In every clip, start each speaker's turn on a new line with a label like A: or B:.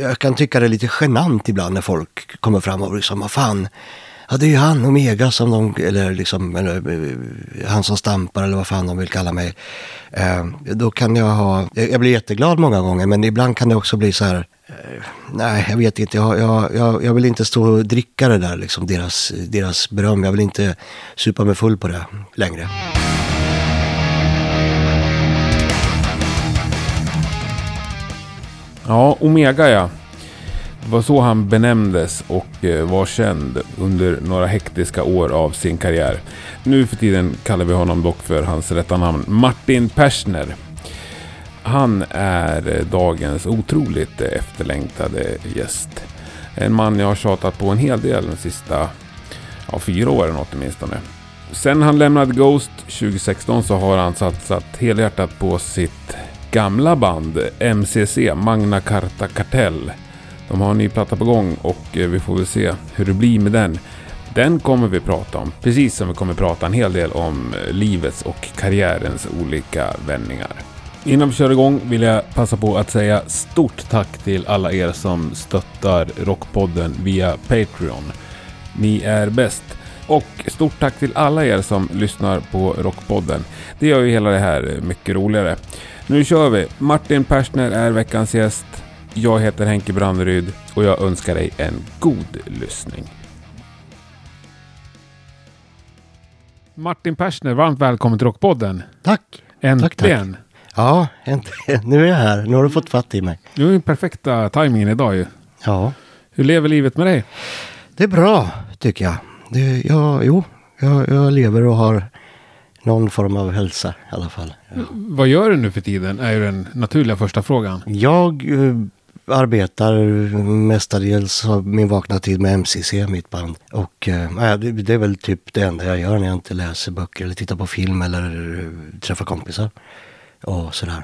A: jag kan tycka det är lite genant ibland när folk kommer fram och liksom, vad fan, ja det är ju han Omega som de, eller liksom, eller, eh, han som stampar eller vad fan de vill kalla mig. Eh, då kan jag ha, jag blir jätteglad många gånger men ibland kan det också bli så här, eh, nej jag vet inte, jag, jag, jag, jag vill inte stå och dricka det där liksom, deras, deras beröm. Jag vill inte supa mig full på det längre.
B: Ja, Omega ja. Det var så han benämndes och eh, var känd under några hektiska år av sin karriär. Nu för tiden kallar vi honom dock för hans rätta namn, Martin Persner. Han är eh, dagens otroligt eh, efterlängtade gäst. En man jag har tjatat på en hel del de sista ja, fyra åren åtminstone. Sen han lämnade Ghost 2016 så har han satsat helhjärtat på sitt gamla band MCC, Magna Carta Kartell. De har en ny platta på gång och eh, vi får väl se hur det blir med den. Den kommer vi prata om, precis som vi kommer prata en hel del om eh, livets och karriärens olika vändningar. Innan vi kör igång vill jag passa på att säga stort tack till alla er som stöttar Rockpodden via Patreon. Ni är bäst. Och stort tack till alla er som lyssnar på Rockpodden. Det gör ju hela det här eh, mycket roligare. Nu kör vi! Martin Persner är veckans gäst. Jag heter Henke Branneryd och jag önskar dig en god lyssning. Martin Persner, varmt välkommen till Rockpodden.
A: Tack!
B: Äntligen!
A: Tack, tack. Ja, äntligen. Nu är jag här. Nu har du fått fatt i mig.
B: Nu är den perfekta tajmingen idag ju.
A: Ja.
B: Hur lever livet med dig?
A: Det är bra, tycker jag. Det, ja, jo, jag, jag lever och har någon form av hälsa i alla fall. Ja.
B: Vad gör du nu för tiden? Är ju den naturliga första frågan.
A: Jag eh, arbetar mestadels av min vakna tid med MCC, mitt band. Och eh, det, det är väl typ det enda jag gör när jag inte läser böcker eller tittar på film eller eh, träffar kompisar. Och sådär.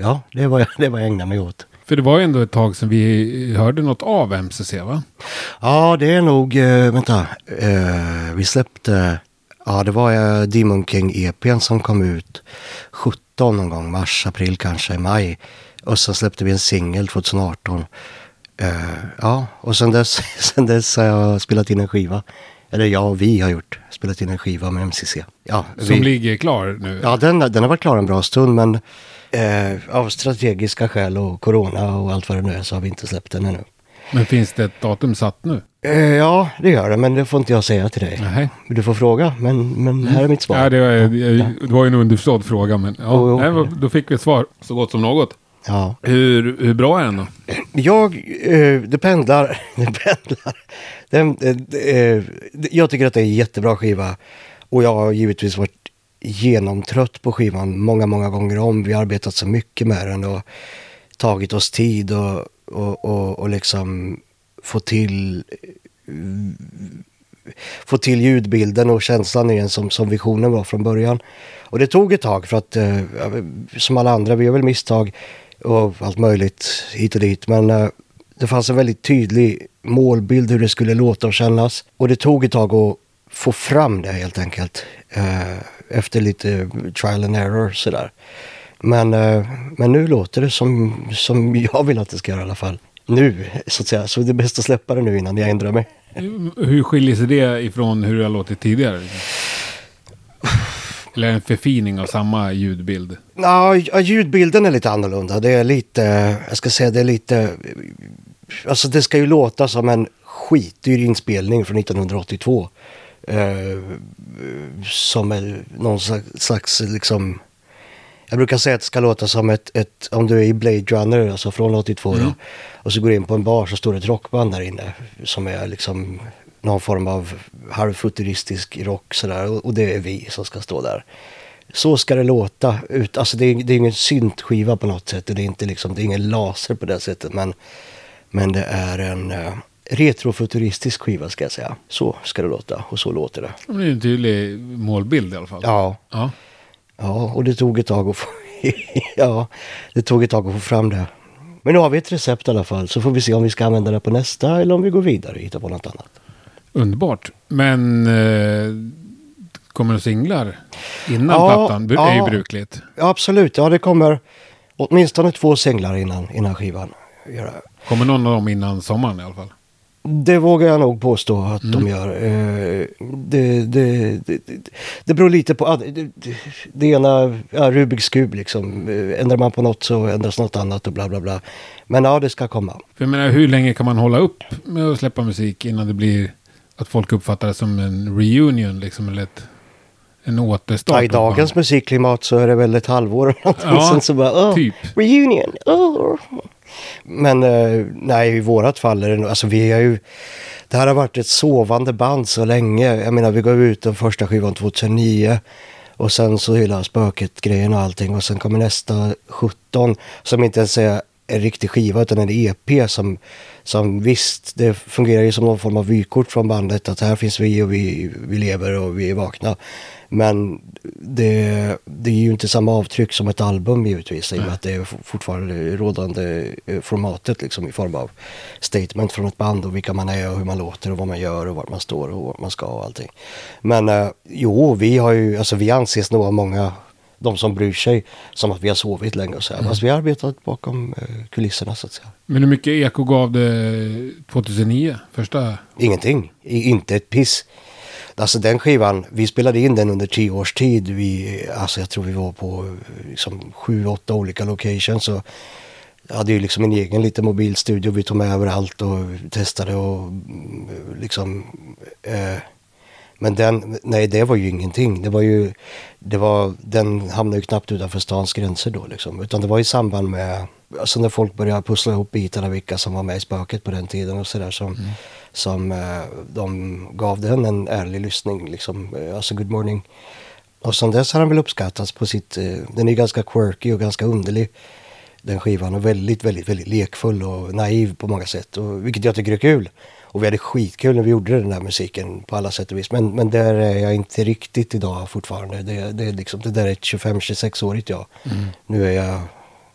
A: Ja, det jag, det vad jag ägnar mig åt.
B: För det var ju ändå ett tag sedan vi hörde något av MCC va?
A: Ja, det är nog, vänta, vi släppte, ja det var eh, Demon King EPn som kom ut 17 någon gång, mars, april kanske, maj. Och sen släppte vi en singel 2018. Eh, ja, och sen dess, sen dess har jag spelat in en skiva. Eller jag och vi har gjort, spelat in en skiva med MCC. Ja,
B: Som
A: vi,
B: ligger klar nu?
A: ja den, den har varit klar en bra stund men eh, av strategiska skäl och corona och allt vad det nu är så har vi inte släppt den ännu.
B: Men finns det ett datum satt nu?
A: Eh, ja, det gör det, men det får inte jag säga till dig.
B: Nej.
A: Du får fråga, men, men här är mitt svar.
B: Ja, det, var, det var ju en underförstådd fråga, men ja,
A: Jo, jo.
B: nej, då fick vi ett svar så gott som något.
A: Ja.
B: Hur, hur bra är den då?
A: Jag, eh, det pendlar, det pendlar. Den, eh, eh, jag tycker att det är en jättebra skiva. Och jag har givetvis varit genomtrött på skivan många, många gånger om. Vi har arbetat så mycket med den och tagit oss tid och, och, och, och liksom få till få till ljudbilden och känslan igen som, som visionen var från början. Och det tog ett tag för att eh, som alla andra, vi gör väl misstag och allt möjligt hit och dit. Men eh, det fanns en väldigt tydlig målbild hur det skulle låta och kännas. Och det tog ett tag att få fram det helt enkelt. Eh, efter lite trial and error sådär. Men, eh, men nu låter det som, som jag vill att det ska göra i alla fall. Nu, så att säga. Så det är bäst att släppa det nu innan jag ändrar mig.
B: Hur skiljer sig det ifrån hur det har låtit tidigare? Eller en förfining av samma ljudbild?
A: Ja, ja, ljudbilden är lite annorlunda. Det är lite, jag ska säga det är lite, alltså det ska ju låta som en skitdyr inspelning från 1982. Eh, som är någon slags, slags liksom, jag brukar säga att det ska låta som ett, ett om du är i Blade Runner, alltså från 82 då, och så går du in på en bar så står det ett rockband där inne som är liksom någon form av halvfuturistisk rock sådär och, och det är vi som ska stå där. Så ska det låta. Ut, alltså det är, det är ingen syntskiva på något sätt och det är inte liksom, det är ingen laser på det sättet men, men det är en uh, retrofuturistisk skiva ska jag säga. Så ska det låta och så låter det.
B: Det är en tydlig målbild i alla fall.
A: Ja,
B: ja.
A: Ja och det tog ett tag att få, ja, det tog ett tag att få fram det. Men nu har vi ett recept i alla fall så får vi se om vi ska använda det på nästa eller om vi går vidare och hittar på något annat.
B: Underbart. Men eh, kommer det singlar innan
A: Ja,
B: plattan? Det är ju brukligt.
A: Ja, absolut, ja det kommer åtminstone två singlar innan, innan skivan.
C: Kommer någon av dem innan sommaren i alla fall?
A: Det vågar jag nog påstå att
C: Mm.
A: de gör. Eh, Det, det, det, det- beror lite på. Det, ena, ja, Rubiks kub liksom. Eh, Ändrar man på något så ändras något annat och bla bla bla. Men ja, det ska komma.
C: För jag menar, hur länge kan man hålla upp med att släppa musik innan det blir att folk uppfattar det som en reunion liksom, eller ett, en återstart?
A: Ja, I dagens musikklimat så är det väl ett halvår eller någonting.
C: Ja,
A: Sen så bara, åh,
C: typ.
A: reunion. åh. Men eh, nej, i vårat fall är det nog, alltså vi har ju, det här har varit ett sovande band så länge. Jag menar, vi gav ut den första skivan 2009 och sen så hela spöket-grejen och allting och sen kommer nästa 17 som inte ens är en riktig skiva utan en EP som, som visst, det fungerar ju som någon form av vykort från bandet att här finns vi och vi, vi lever och vi är vakna. Men det, det är ju inte samma avtryck som ett album givetvis i och med att det är fortfarande rådande eh, formatet liksom i form av statement från ett band och vilka man är och hur man låter och vad man gör och vart man står och vart man ska och allting. Men eh, jo, vi har ju, alltså vi anses nog av många de som bryr sig som att vi har sovit länge och så här. Fast vi har arbetat bakom eh, kulisserna så att säga.
C: Men hur mycket eko gav det 2009? Första?
A: Ingenting, inte ett piss. Alltså den skivan, vi spelade in den under tio års tid. Vi, alltså jag tror vi var på liksom, sju, åtta olika locations. Och hade ju liksom en egen liten mobilstudio. Vi tog med överallt och testade och mm, liksom... Eh, men den, nej det var ju ingenting. Det var ju, det var, den hamnade ju knappt utanför stans gränser då liksom. Utan det var i samband med, alltså när folk började pussla ihop bitarna vilka som var med i spöket på den tiden och sådär som, som eh, de gav den en ärlig lyssning liksom. Eh, Alltså Good Morning. Och sen dess har den väl uppskattats på sitt, eh, den är ganska quirky och ganska underlig. Den skivan och väldigt, väldigt, väldigt lekfull och naiv på många sätt. Och, vilket jag tycker är kul. Och vi hade skitkul när vi gjorde den där musiken på alla sätt och vis. Men, men där är jag inte riktigt idag fortfarande. Det, det, är liksom, det där är ett 25-26-årigt jag. Nu är jag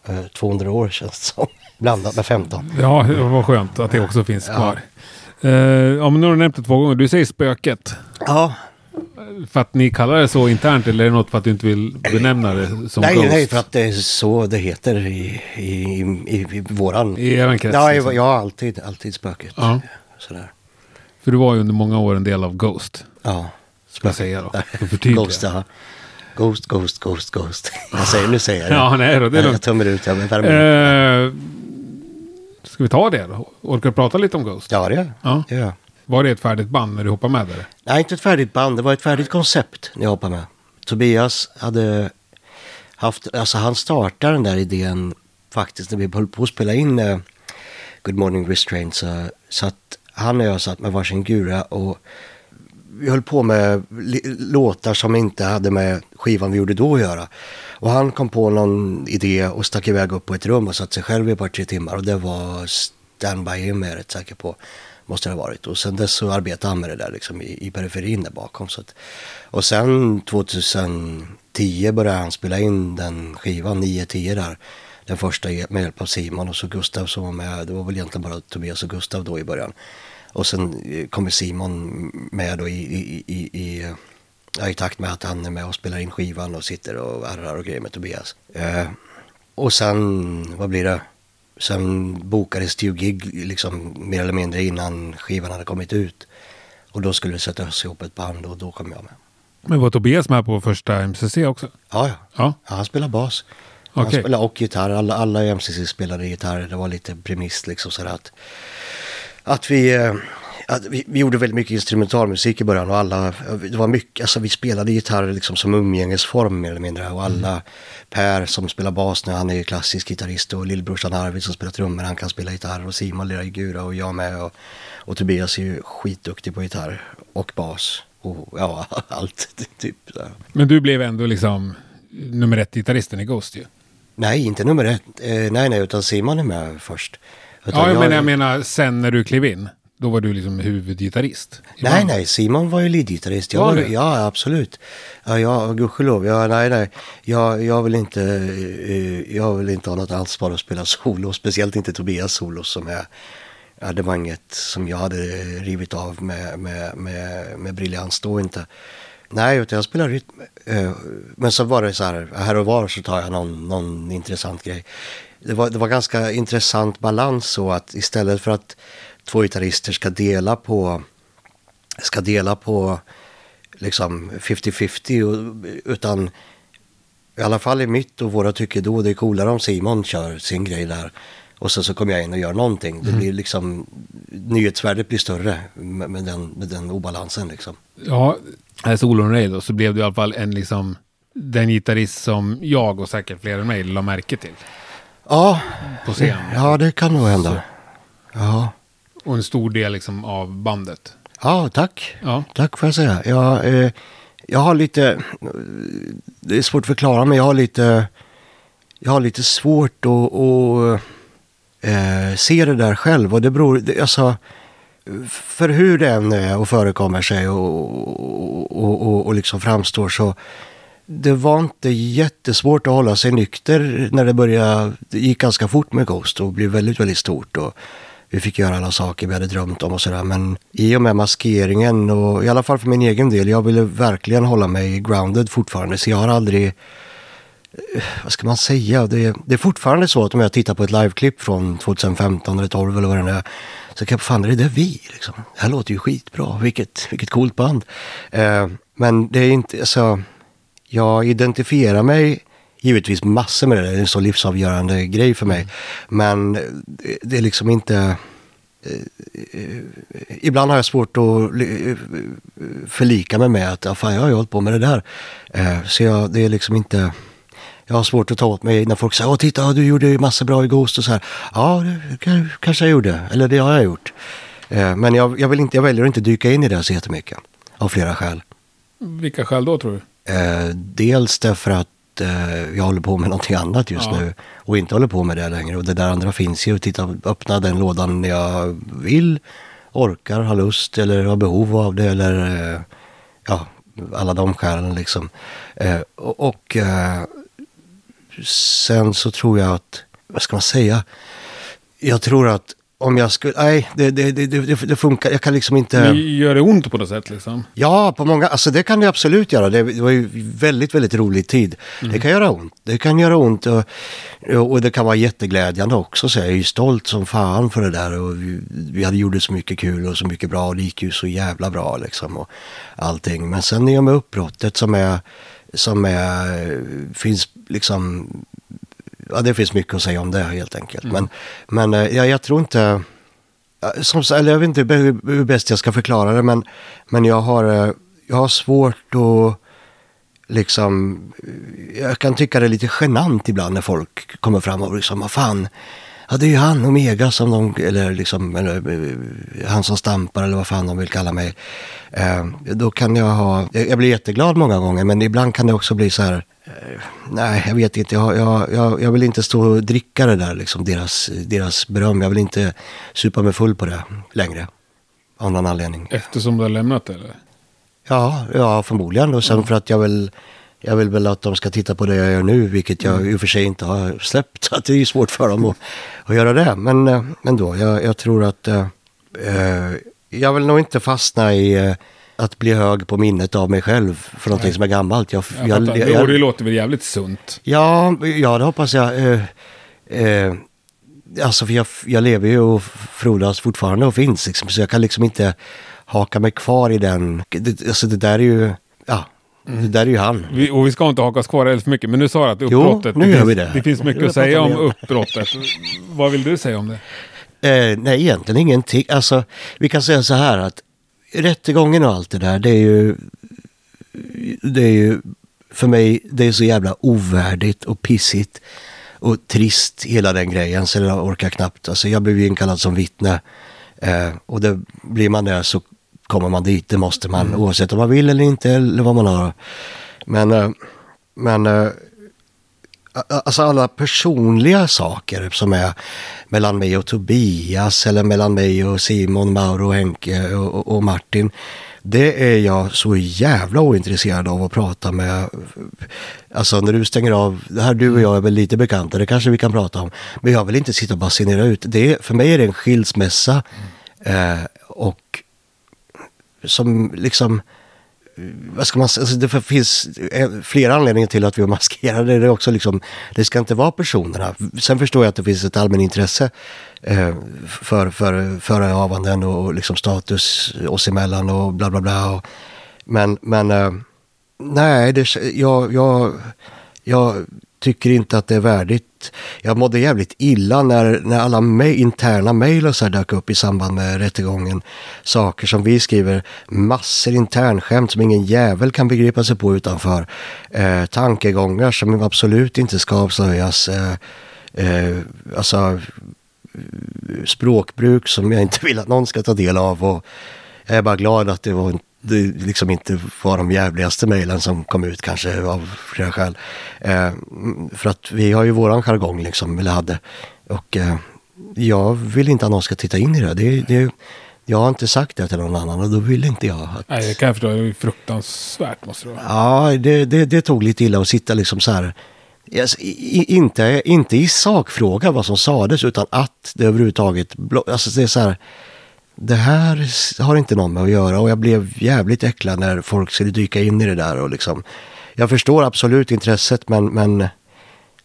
A: eh, 200 år känns det som. Blandat med 15.
C: Ja, det var skönt att det också finns kvar. Eh, ja, men nu har du nämnt det två gånger. Du säger spöket.
A: Ja,
C: För att ni kallar det så internt eller är det något för att du inte vill benämna det som
A: nej,
C: Ghost?
A: nej, för att det är så det heter i, i, i, i våran...
C: I er krets?
A: Ja,
C: liksom.
A: jag har alltid, alltid spöket.
C: Ja.
A: Sådär.
C: För du var ju under många år en del av Ghost.
A: Ja.
C: Ska jag säga då. För.
A: Ghost, ja. Ghost, Ghost, Ghost, Ghost. Jag säger, nu säger jag det.
C: Ja, nej då, det är
A: jag, tömmer ut, jag värmer.
C: Eh, ska vi ta det då? Orkar du prata lite om Ghost?
A: Ja, det gör
C: Ja.
A: jag. Ja.
C: Var det ett färdigt band när du hoppade med där?
A: Nej, inte ett färdigt band. Det var ett färdigt koncept när jag hoppade med. Tobias hade haft, alltså han startade den där idén faktiskt när vi höll på att spela in eh, Good Morning Restraint. Så, så att han och jag satt med varsin gura och vi höll på med låtar som inte hade med skivan vi gjorde då att göra. Och han kom på någon idé och stack iväg upp på ett rum och satt sig själv i ett par tre timmar. Och det var Stand By Him är jag rätt säker på. Måste det ha varit. Och sen dess så arbetade han med det där liksom i, i periferin där bakom. Så att, och sen 2010 började han spela in den skivan, 9-10 där. Den första med hjälp av Simon och så Gustav som var med. Det var väl egentligen bara Tobias och Gustav då i början. Och sen eh, kommer Simon med då i, i, i, i, ja, i takt med att han är med och spelar in skivan och sitter och arrar och grejer med Tobias. Eh, och sen, vad blir det? Sen bokades det ju gig liksom mer eller mindre innan skivan hade kommit ut. Och då skulle det sättas ihop ett band och då kom jag med.
C: Men var Tobias med på första MCC också?
A: Ja, ja.
C: Ja.
A: ja han spelar bas. Han
C: Okej.
A: spelar och gitarr. Alla, alla i MCC spelade gitarr. Det var lite premiss liksom sådär att, att vi... eh, Att vi, vi gjorde väldigt mycket instrumentalmusik i början och alla, det var mycket, alltså vi spelade gitarr liksom som umgängesform mer eller mindre och alla, Per som spelar bas nu, han är ju klassisk gitarrist och lillbrorsan Arvid som spelar trummor, han kan spela gitarr och Simon lirar i gura och jag med och, och Tobias är ju skitduktig på gitarr och bas och ja, allt typ. Så.
C: Men du blev ändå liksom nummer ett gitarristen i Ghost ju.
A: Nej, inte nummer ett. Eh, nej, nej, utan Simon är med först. Utan
C: Ja, men jag menar sen när du klev in. Då var du liksom huvudgitarrist.
A: Nej, nej, Simon var ju leadgitarrist. Jag
C: Var
A: var? Ja, absolut. Ja, ja gudskelov. Ja, nej, nej. Jag, jag, vill inte, eh, jag vill inte ha något ansvar att spela solo. Speciellt inte Tobias solo som är... Inget som jag hade rivit av med, med, med, med briljans då inte. Nej, utan jag spelar rytm. Eh, men så var det så här, här och var så tar jag någon, någon intressant grej. det var, det var ganska intressant balans så att istället för att två gitarrister ska dela på, ska dela på liksom 50-50 utan i alla fall i mitt och våra tycker då det är coolare om Simon kör sin grej där. Och sen så kommer jag in och gör någonting. Det blir liksom, nyhetsvärdet blir större med, med, den, med den obalansen liksom.
B: Ja, här solon Ray då, så blev det i alla fall en liksom, den gitarrist som jag och säkert fler än mig la märke till.
A: Ja,
B: På scen.
A: ja det kan nog hända. Ja.
B: Och en stor del liksom av bandet.
A: ja, tack.
B: Ja.
A: Tack får jag säga. Jag, eh, jag har lite, det är svårt att förklara men jag har lite, jag har lite svårt att eh, se det där själv. Och det beror, alltså, för hur det än är och förekommer sig och, och, och, och liksom framstår så det var inte jättesvårt att hålla sig nykter när det började, det gick ganska fort med Ghost och blev väldigt, väldigt stort. Och vi fick göra alla saker vi hade drömt om och sådär. Men i och med maskeringen och i alla fall för min egen del, jag ville verkligen hålla mig grounded fortfarande. Så jag har aldrig, Eh, vad ska man säga, det, det är fortfarande så att om jag tittar på ett liveklipp från 2015 eller 12 eller vad det är, så kan jag, fan är det där vi liksom? Det här låter ju skitbra, vilket, vilket coolt band. Eh, men det är inte, alltså, jag identifierar mig givetvis massor med det, det är en så livsavgörande grej för mig. Men det, det är liksom inte... eh, eh Ibland har jag svårt att eh, förlika mig med att ja, fan, jag har ju hållit på med det där. Eh, Så jag, det är liksom inte... Jag har svårt att ta åt mig när folk säger åh titta du gjorde ju massor bra i Ghost och så här. Ja, det kan- kanske jag gjorde. Eller det har jag gjort. Eh, Men jag, jag, vill inte, jag väljer att inte dyka in i det så jättemycket. Av flera skäl.
B: Vilka skäl då tror du?
A: Eh, dels därför att eh, jag håller på med någonting annat just
B: Ja.
A: nu och inte håller på med det längre. Och det där andra finns ju. Titta, öppna den lådan när jag vill, orkar, har lust eller har behov av det. Eller ja, alla de skälen liksom. Och och sen så tror jag att, vad ska man säga? Jag tror att om jag skulle, nej, det, det, det, det, funkar. Jag kan liksom inte...
B: Men Gör det ont på något sätt liksom?
A: Ja, på många, alltså det kan det absolut göra. Det, var ju väldigt, väldigt rolig tid. Det kan göra ont. Det kan göra ont och, och det kan vara jätteglädjande också. Så jag är ju stolt som fan för det där. Och vi, vi hade gjort så mycket kul och så mycket bra och det gick ju så jävla bra liksom. Och allting. Men sen i och med uppbrottet som är, som är, finns liksom, ja det finns mycket att säga om det helt enkelt. Men, men eh, ja, jag tror inte, som, eller jag vet inte hur, hur bäst jag ska förklara det, men, men jag, har, eh, jag har svårt att liksom, jag kan tycka det är lite genant ibland när folk kommer fram och liksom, vad fan, ja det är ju han Omega som de, eller liksom, eller, eh, han som stampar eller vad fan de vill kalla mig. Eh, då kan jag ha, jag blir jätteglad många gånger, men ibland kan det också bli så här, eh, nej jag vet inte, jag, jag, jag, jag vill inte stå och dricka det där, liksom deras, deras beröm. Jag vill inte supa mig full på det längre. Av någon anledning.
B: Eftersom du har lämnat det eller?
A: Ja, ja förmodligen. Och sen för att jag vill, jag vill väl att de ska titta på det jag gör nu, vilket jag i och för sig inte har släppt. Så att det är ju svårt för dem att, att göra det. Men eh, ändå, jag, jag tror att eh, eh, jag vill nog inte fastna i eh, att bli hög på minnet av mig själv för någonting som är gammalt. Jag,
B: Jag
A: jag, jag,
B: Jo, det låter väl jävligt sunt.
A: Ja, ja det hoppas jag. Eh, eh, alltså för jag, jag lever ju och frodas fortfarande och finns liksom, så jag kan liksom inte haka mig kvar i den. Det, alltså det där är ju, det där är ju han.
B: Vi, och vi ska inte haka oss kvar alldeles för mycket, men nu sa du att
A: Jo,
B: uppbrottet,
A: nu
B: det,
A: gör
B: finns,
A: vi det.
B: det finns mycket
A: Nu
B: att säga om uppbrottet. Vad vill du säga om det?
A: Eh, nej, egentligen ingenting. Alltså, vi kan säga så här att rättegången och allt det där, det är ju, det är ju för mig, det är så jävla ovärdigt och pissigt och trist hela den grejen så jag orkar knappt. Alltså jag blev ju inkallad som vittne eh, och det, blir man där så kommer man dit, det måste man oavsett om man vill eller inte eller vad man har. Men, eh, men eh, Alltså alla personliga saker som är mellan mig och Tobias eller mellan mig och Simon, Mauro, Henke och, och, och Martin. Det är jag så jävla ointresserad av att prata med. Alltså när du stänger av, det här du och jag är väl lite bekanta, det kanske vi kan prata om. Men jag vill inte sitta och basunera ut. Det är, för mig är det en skilsmässa. Eh, och som liksom vad ska man säga, alltså det finns eh, flera anledningar till att vi är maskerade. Det, är också liksom, det ska inte vara personerna. Sen förstår jag att det finns ett allmänintresse eh, för, för förehavanden och liksom status oss emellan och bla bla bla. Och, men men eh, nej, det, jag, jag, jag tycker inte att det är värdigt. Jag mådde jävligt illa när, när alla me interna mejl och så här dök upp i samband med rättegången. Saker som vi skriver, massor internskämt som ingen jävel kan begripa sig på utanför. Eh, tankegångar som absolut inte ska avslöjas. Eh, eh, alltså språkbruk som jag inte vill att någon ska ta del av. Och jag är bara glad att det var en det liksom inte var de jävligaste mejlen som kom ut kanske av flera skäl. Eh, för att vi har ju våran jargong liksom, eller hade. Och eh, jag vill inte att någon ska titta in i det. det, det jag har inte sagt det till någon annan och då vill inte jag. Att...
B: Nej, det kan jag förstå. Det är fruktansvärt måste det vara.
A: Ja, det, det, det tog lite illa att sitta liksom så här. Yes, i, inte, inte i sakfråga vad som sades utan att det överhuvudtaget, alltså det är så här det här har inte någon med att göra och jag blev jävligt äcklad när folk skulle dyka in i det där och liksom. Jag förstår absolut intresset men, men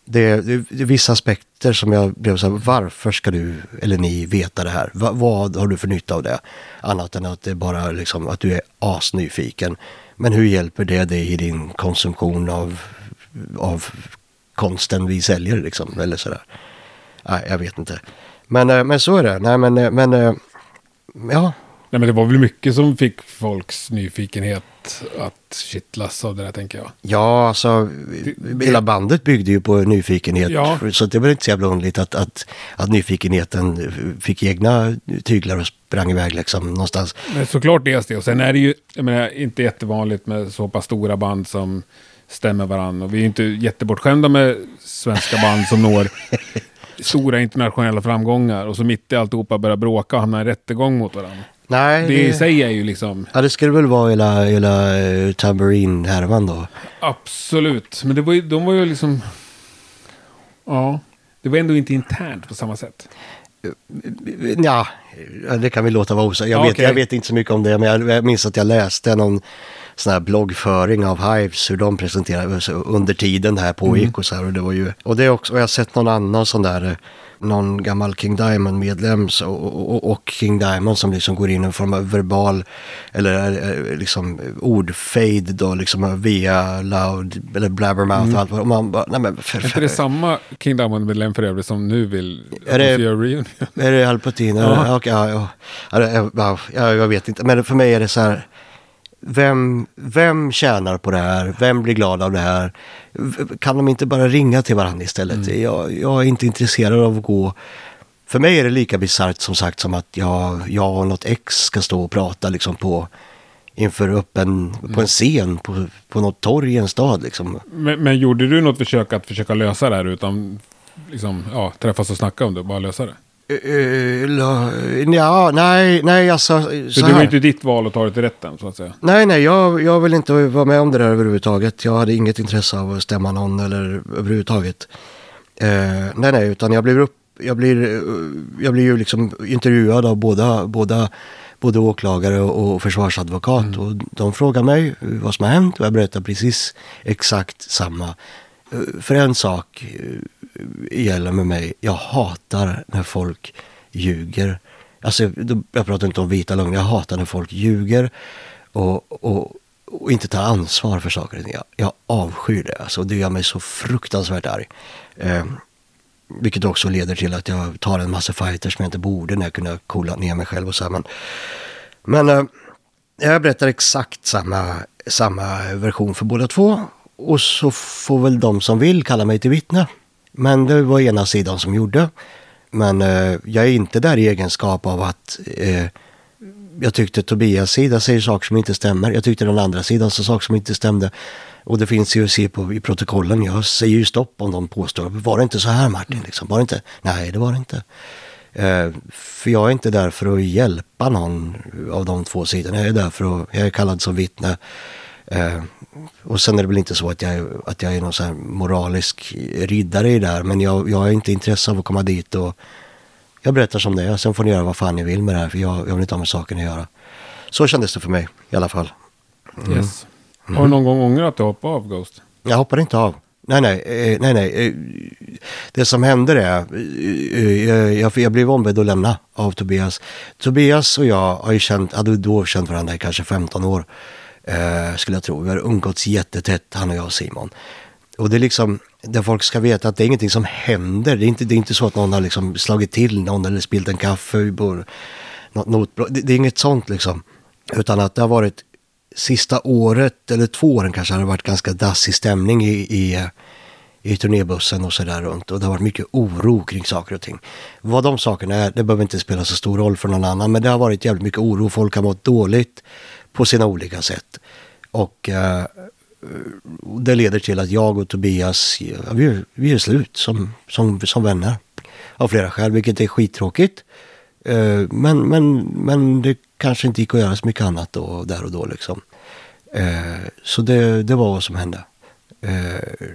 A: det, det, det är vissa aspekter som jag blev så här, varför ska du eller ni veta det här? Va, vad har du för nytta av det? Annat än att det är bara liksom att du är asnyfiken. Men hur hjälper det dig i din konsumtion av, av konsten vi säljer liksom? Eller sådär. Nej, jag vet inte. Men, eh, men så är det. Nej, men, eh, men eh, ja.
B: Nej, men det var väl mycket som fick folks nyfikenhet att kittlas av det där, tänker jag.
A: Ja, alltså det, hela bandet byggde ju på nyfikenhet. Ja. Så det var inte så jävla underligt att, att, att nyfikenheten fick egna tyglar och sprang iväg liksom någonstans.
B: Men såklart dels det. Och sen är det ju, jag menar, inte jättevanligt med så pass stora band som stämmer varandra. Och vi är inte jättebortskämda med svenska band som når stora internationella framgångar och så mitt i alltihopa börjar bråka och hamna i rättegång mot varandra.
A: Nej,
B: det, i sig är ju liksom...
A: Ja, det skulle väl vara hela, hela uh, tamburin-härvan då.
B: Absolut, men det var ju, de var ju liksom... Ja, det var ändå inte internt på samma sätt.
A: Ja, det kan vi låta vara osagt. Jag, vet, okay. jag vet inte så mycket om det, men jag minns att jag läste någon sån här bloggföring av Hives, hur de presenterade under tiden det här pågick mm. och så här. Och det var ju, och det är också, och jag har sett någon annan sån där, någon gammal King Diamond-medlem och, och, och, King Diamond som liksom går in i en form av verbal, eller eh, liksom ordfade då, liksom via loud, eller blabbermouth mm. och allt. Och man bara, nej men
B: för, Är inte det samma King Diamond-medlem för övrigt som nu vill
A: är det, reunion? Är det Al Pacino? Ja. Okay, ja, ja. Ja, ja, jag vet inte, men för mig är det så här, vem, vem tjänar på det här? Vem blir glad av det här? Kan de inte bara ringa till varandra istället? Mm. Jag, jag, är inte intresserad av att gå... För mig är det lika bisarrt som sagt som att jag, jag och något ex ska stå och prata liksom på inför öppen, mm. på en scen på, på något torg i en stad. Liksom.
B: Men, men, gjorde du något försök att försöka lösa det här utan liksom, ja, träffas och snacka om det, bara lösa det?
A: Ja, nej, nej alltså. Så,
B: så det var inte ditt val att ta det till rätten så att säga?
A: Nej, nej, jag, jag vill inte vara med om det där överhuvudtaget. Jag hade inget intresse av att stämma någon eller överhuvudtaget. Uh, nej, nej, utan jag blir upp, jag blir, jag blir ju liksom intervjuad av båda, båda både åklagare och försvarsadvokat. Mm. Och de frågar mig vad som har hänt och jag berättar precis exakt samma. För en sak gäller med mig. Jag hatar när folk ljuger. Alltså, jag pratar inte om vita lögner. Jag hatar när folk ljuger och, och, och inte tar ansvar för saker och ting. Jag, jag avskyr det. Alltså, det gör mig så fruktansvärt arg. Eh, vilket också leder till att jag tar en massa fighters som jag inte borde när jag kunde coola ner mig själv och så. Men, men eh, jag berättar exakt samma, samma version för båda två. Och så får väl de som vill kalla mig till vittne. Men det var ena sidan som gjorde. Men eh, jag är inte där i egenskap av att eh, jag tyckte Tobias sida säger saker som inte stämmer. Jag tyckte den andra sidan sa saker som inte stämde. Och det finns ju att se på i protokollen. Jag säger ju stopp om de påstår. Var det inte så här Martin? Liksom? Var det inte? Nej, det var det inte. Eh, för jag är inte där för att hjälpa någon av de två sidorna. Jag är där för att, jag är kallad som vittne. Eh, och sen är det väl inte så att jag, att jag är någon sån moralisk riddare i det här. Men jag, jag är inte intresserad av att komma dit och jag berättar som det är. Sen får ni göra vad fan ni vill med det här. För jag, jag vill inte ha med saken att göra. Så kändes det för mig i alla fall.
B: Mm. Yes. Har du någon gång ångrat att du hoppade av Ghost?
A: Jag hoppade inte av. Nej, nej, eh, nej, nej. eh, Det som hände är, eh, eh, jag, jag blev ombedd att lämna av Tobias. Tobias och jag har ju känt, hade då känt varandra i kanske 15 år, eh, skulle jag tro. Vi har umgåtts jättetätt, han och jag och Simon. Och det är liksom, där folk ska veta att det är ingenting som händer. Det är inte, det är inte så att någon har liksom slagit till någon eller spilt en kaffe på något något Det, det är inget sånt liksom. Utan att det har varit sista året eller två åren kanske har det varit ganska dassig stämning i, i, i turnébussen och sådär runt. Och det har varit mycket oro kring saker och ting. Vad de sakerna är, det behöver inte spela så stor roll för någon annan. Men det har varit jävligt mycket oro. Folk har mått dåligt på sina olika sätt. Och eh, det leder till att jag och Tobias, ja, vi, är- vi är slut som, som, som vänner. Av flera skäl, vilket är skittråkigt. Eh, men, men, men det kanske inte gick att göra så mycket annat då, där och då liksom. Eh, så det, det var vad som hände. Eh,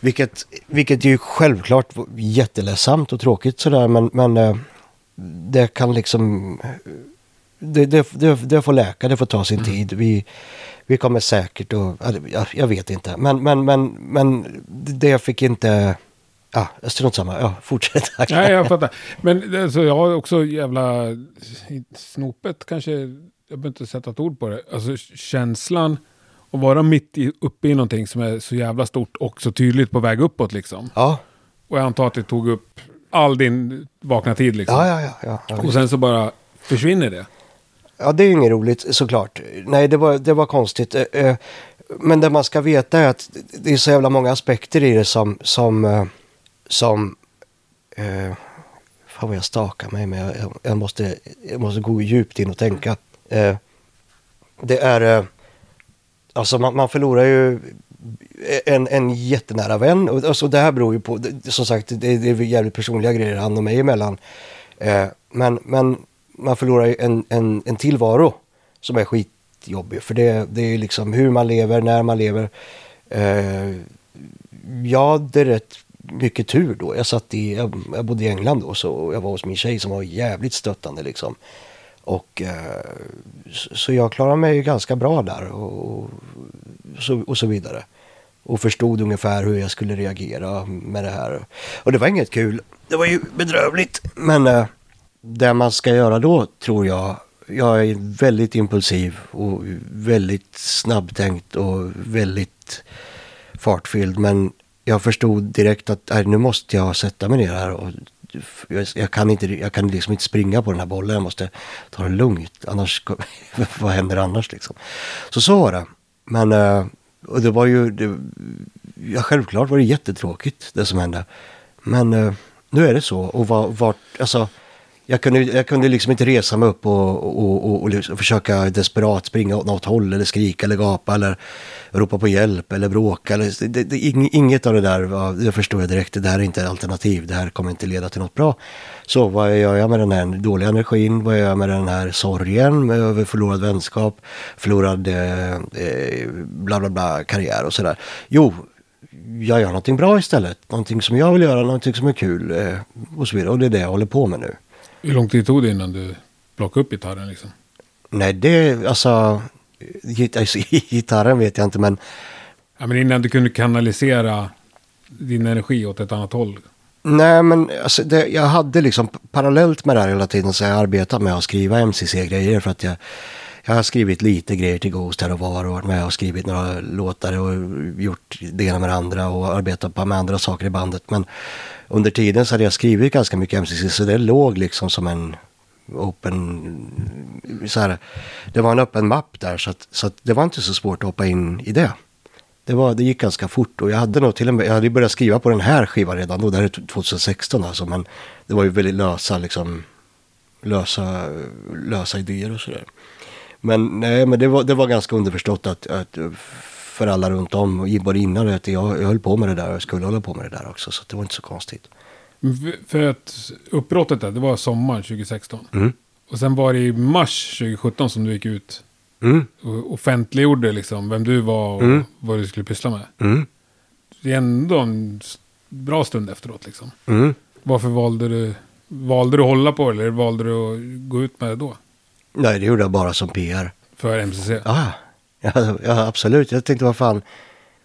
A: vilket, vilket ju självklart var jätteledsamt och tråkigt sådär men, men eh, det kan liksom det, det, det, det får läka, det får ta sin tid. Vi, vi kommer säkert att, jag, jag vet inte. Men, men, men, men det fick inte, ja, strunt samma, ja, fortsätt.
B: Nej, jag fattar. Men alltså, jag har också jävla snopet kanske, jag behöver inte sätta ett ord på det. Alltså känslan att vara mitt i, uppe i någonting som är så jävla stort och så tydligt på väg uppåt liksom.
A: Ja,
B: Och jag antar att det tog upp all din vakna tid liksom.
A: ja, ja, ja. ja, ja.
B: Och sen så bara försvinner det.
A: Ja, det är ju inget roligt såklart. Nej, det var, det var konstigt. Eh, eh, men det man ska veta är att det är så jävla många aspekter i det som... som, eh, som eh, fan vad jag stakar mig med. Jag, jag, måste, jag måste gå djupt in och tänka. Eh, Det är... eh, Alltså man, man förlorar ju en, en jättenära vän. Och, alltså det här beror ju på, det, som sagt, det, det är jävligt personliga grejer han och mig emellan. Eh, men, men man förlorar ju en, en, en tillvaro som är skitjobbig. För det, det är liksom hur man lever, när man lever. Eh, jag hade rätt mycket tur då. Jag, satt i, jag, jag bodde i England då så jag var hos min tjej som var jävligt stöttande liksom. Och eh, så, så jag klarade mig ganska bra där och, och, så, och så vidare. Och förstod ungefär hur jag skulle reagera med det här. Och det var inget kul. Det var ju bedrövligt. Men eh, det man ska göra då tror jag. Jag är väldigt impulsiv och väldigt snabbtänkt och väldigt fartfylld. Men jag förstod direkt att nej, nu måste jag sätta mig ner här. Och jag, jag, kan inte, jag kan liksom inte springa på den här bollen. Jag måste ta det lugnt. Annars, vad händer annars liksom? Så så var det. Men eh, och det var ju, det, ja, självklart var det jättetråkigt det som hände. Men eh, nu är det så. Och var, alltså, jag kunde, jag kunde liksom inte resa mig upp och, och, och, och liksom försöka desperat springa åt något håll eller skrika eller gapa eller ropa på hjälp eller bråka. Eller, det, det, inget av det där, var- det förstår jag direkt, det här är inte ett alternativ, det här kommer inte leda till något bra. Så vad gör jag med den här dåliga energin, vad gör jag med den här sorgen med över förlorad vänskap, förlorad eh, eh, bla bla bla karriär och sådär. Jo, jag gör någonting bra istället, någonting som jag vill göra, någonting som är kul eh, och så vidare. Och det är det jag håller på med nu.
B: Hur lång tid tog det innan du plockade upp gitarren liksom?
A: Nej, det, alltså, git- alltså, gitarren vet jag inte, men
B: Ja, men innan du kunde kanalisera din energi åt ett annat håll.
A: nej, men alltså, det, jag hade liksom parallellt med det här hela tiden så jag arbetat med att skriva MCC-grejer för att jag, jag har skrivit lite grejer till Ghost här och var och varit med och skrivit några låtar och gjort det ena med det andra och arbetat med andra saker i bandet. Men under tiden så hade jag skrivit ganska mycket MCC så det låg liksom som en open, så här, det var en öppen mapp där så att, så att det var inte så svårt att hoppa in i det. Det, var, det gick ganska fort och jag hade nog till och med, jag hade ju börjat skriva på den här skivan redan då, det här är 2016 alltså, men det var ju väldigt lösa liksom, lösa, lösa idéer och sådär. Men nej, men det var, det var ganska underförstått att, att för alla runt om, och både innan och efter, jag, jag höll på med det där och jag skulle hålla på med det där också, så det var inte så konstigt.
B: För att uppbrottet där, det var sommaren 2016.
A: Mm.
B: Och sen var det i mars 2017 som du gick ut
A: Mm,
B: och offentliggjorde liksom vem du var och
A: Mm.
B: vad du skulle pyssla med.
A: mm,
B: Det är ändå en bra stund efteråt liksom.
A: mm.
B: Varför valde du, valde du att hålla på det eller valde du att gå ut med det då?
A: Nej, det gjorde jag bara som PR.
B: För MCC?
A: Ah, Ja, ja, absolut. Jag tänkte vad fan.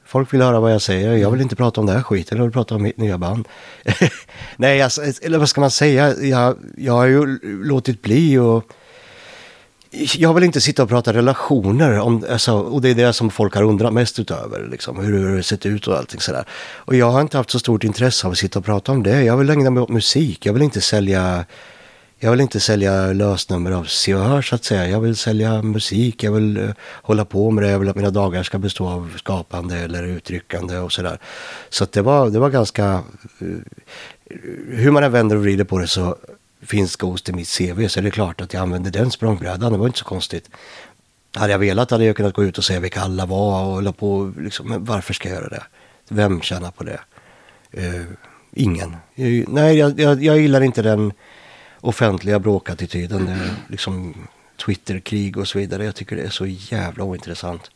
A: Folk vill höra vad jag säger. Jag vill inte prata om det här skiten. Jag vill prata om mitt nya band. Nej, alltså, eller vad ska man säga? Jag, jag har ju låtit bli och... Jag vill inte sitta och prata relationer. Om, alltså, och det är det som folk har undrat mest utöver. Liksom, hur, det sett ut och allting sådär. Och jag har inte haft så stort intresse av att sitta och prata om det. Jag vill ägna mig åt musik. Jag vill inte sälja jag vill inte sälja lösnummer av Se och Hör så att säga. Jag vill sälja musik, jag vill uh, hålla på med det. Jag vill att mina dagar ska bestå av skapande eller uttryckande och sådär. Så att det, var, det var ganska... Uh, hur man än vänder och vrider på det så finns Ghost i mitt CV så är det klart att jag använde den språngbrädan. Det var inte så konstigt. Hade jag velat hade jag kunnat gå ut och säga vilka alla var och hålla på. Liksom, men varför ska jag göra det? Vem tjänar på det? Uh, ingen. Nej, jag, jag, jag gillar inte den offentliga bråkattityden. Mm. Liksom Twitterkrig och så vidare. Jag tycker det är så jävla ointressant.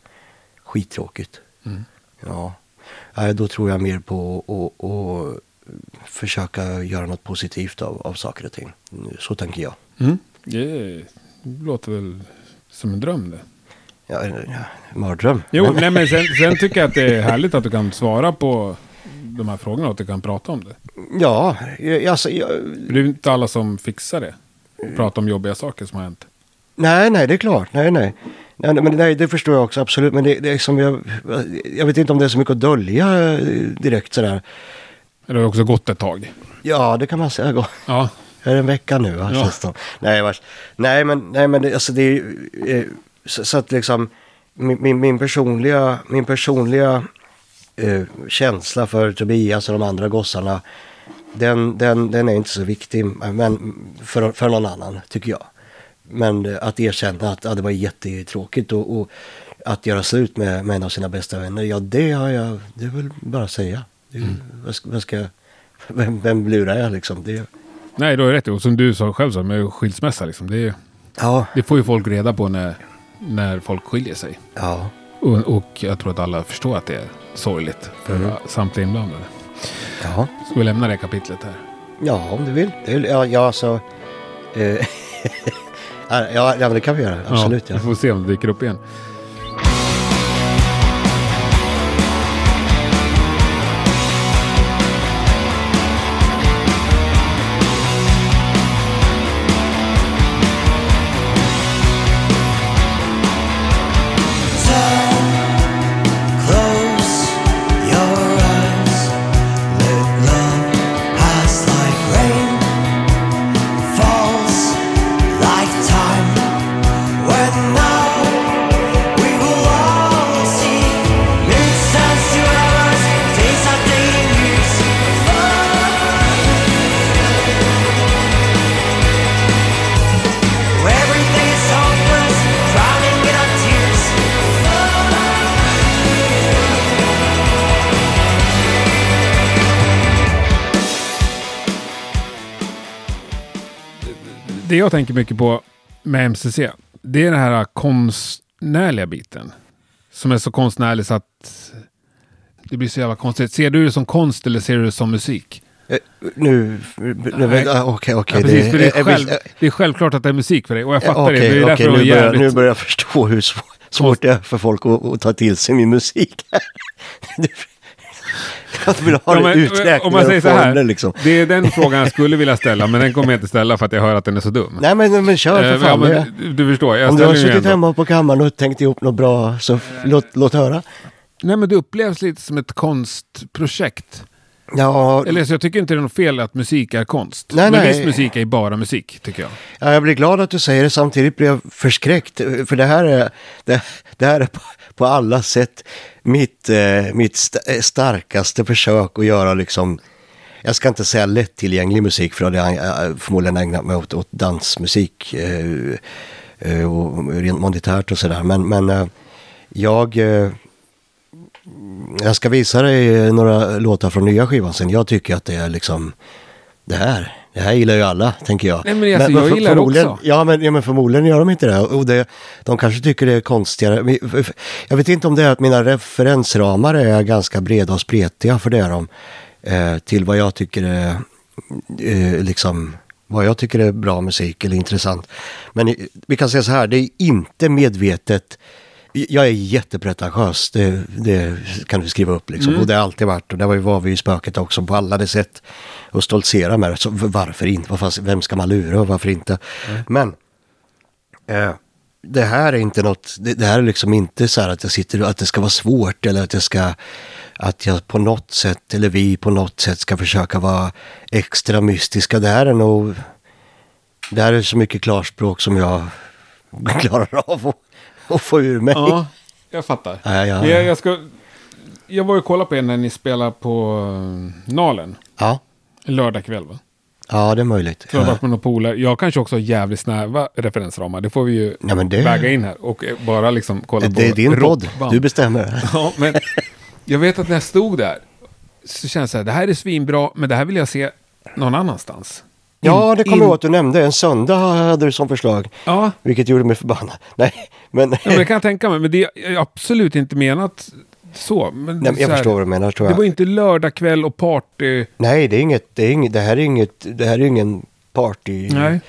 A: Skittråkigt. Mm. Ja. då tror jag mer på att försöka göra något positivt av, av saker och ting. Så tänker jag.
B: Mm. Det låter väl som en dröm det.
A: Ja, ja mardröm.
B: Jo, men... nej, men sen, sen tycker jag att det är härligt att du kan svara på de här frågorna och att du kan prata om det.
A: Ja, alltså... Jag...
B: Det är inte alla som fixar det. Prata om jobbiga saker som har hänt.
A: Nej, nej, det är klart. Nej, nej. nej men nej, det förstår jag också absolut. Men det, det är som jag, jag vet inte om det är så mycket att dölja eh, direkt sådär.
B: Det har också gått ett tag.
A: Ja, det kan man säga.
B: Ja.
A: Är det en vecka nu? Va? Ja. Nej, vars, nej, men, nej, men det, alltså det är eh, så, så, att liksom min, min, min personliga, min personliga eh, känsla för Tobias och de andra gossarna den, den, den är inte så viktig men för, för någon annan tycker jag. Men att erkänna att ja, det var jättetråkigt och, och att göra slut med, med en av sina bästa vänner, ja det har jag, det är väl bara att säga. Det, mm. vad, ska, vad ska, vem, vem lurar jag liksom? Det,
B: Nej, du har rätt. Och som du sa själv så med skilsmässa liksom. Det, ja. det får ju folk reda på när, när folk skiljer sig.
A: Ja.
B: Och, och jag tror att alla förstår att det är sorgligt för mm. samtliga inblandade.
A: Ja.
B: Ska vi lämna det kapitlet här?
A: Ja, om du vill. Ja, ja alltså... Eh, ja, ja, det kan vi göra. Absolut. Ja,
B: ja. Vi får se om det dyker upp igen. Jag tänker mycket på med MCC, det är den här konstnärliga biten. Som är så konstnärlig så att det blir så jävla konstigt. Ser du det som konst eller ser du det som musik?
A: Eh, nu, okej, okej.
B: Det är självklart att det är musik för dig och jag fattar okay, det. det är
A: okay, nu, börjar, nu börjar jag förstå hur svårt det är för folk att, att ta till sig min musik. Att vill ha det uträknat
B: Om man säger så här, liksom. det är den frågan jag skulle vilja ställa, men den kommer jag inte ställa för att jag hör att den är så dum.
A: Nej men, men kör för fan.
B: Ja, men, du förstår,
A: Om du har suttit hemma på kammaren och tänkt ihop något bra, så låt, låt höra.
B: Nej men det upplevs lite som ett konstprojekt.
A: Ja.
B: Eller så jag tycker inte det är något fel att musik är konst. Nej, men nej. visst musik är bara musik, tycker jag.
A: Ja, jag blir glad att du säger det, samtidigt blir jag förskräckt. För det här är, det, det här är på, alla sätt mitt, eh, mitt st eh, starkaste försök att göra liksom, jag ska inte säga lättillgänglig musik för det har jag eh, förmodligen ägnat mig åt, åt dansmusik eh, eh, och rent monetärt och sådär. Men, men eh, jag, eh, jag ska visa dig några låtar från nya skivan sen. Jag tycker att det är liksom, det här, det här gillar ju alla, tänker jag.
B: Nej, men, alltså, men jag gillar det också.
A: Ja men, ja, men förmodligen gör de inte det. Och det, de kanske tycker det är konstigare. Jag vet inte om det är att mina referensramar är ganska breda och spretiga, för det är de. Eh, till vad jag tycker är, eh, liksom, vad jag tycker är bra musik eller intressant. Men vi kan säga så här, det är inte medvetet Jag är jättepretentiös, det, det kan du skriva upp liksom. Och det har alltid varit. Och det var, vi i spöket också på alla de sätt. Och stoltsera med det. Så varför inte? Vad fan, vem ska man lura och varför inte? Men eh, det här är inte något, det, det här är liksom inte så här att jag sitter att det ska vara svårt eller att jag ska, att jag på något sätt eller vi på något sätt ska försöka vara extra mystiska. Det här är nog, det här är så mycket klarspråk som jag klarar av att, att få ur mig.
B: Ja, jag fattar.
A: Ja, ja.
B: Jag, jag, ska, jag var ju och kollade på er när ni spelade på eh, Nalen.
A: Ja,
B: En lördagkväll va?
A: ja det är möjligt.
B: Jag har
A: Ja.
B: med några polare. Jag kanske också har jävligt snäva referensramar. Det får vi ju
A: Ja, men det-
B: väga in här. Och eh, bara liksom kolla
A: Det,
B: på
A: det är din podd, du bestämmer.
B: Ja, men jag vet att när jag stod där så kände jag så här, det här är svinbra, men det här vill jag se någon annanstans.
A: Ja, det kommer jag ihåg att du nämnde. En söndag hade du som förslag.
B: Ja,
A: Vilket gjorde mig förbannad. Nej, men...
B: ja, men det kan jag tänka mig. Men det är absolut inte menat så. Men
A: Nej,
B: så
A: jag
B: här,
A: förstår vad du menar tror
B: Det
A: jag.
B: var inte lördagkväll och party.
A: Nej, det är inget, det är inget, det här är inget, det här är ingen party.
B: Nej.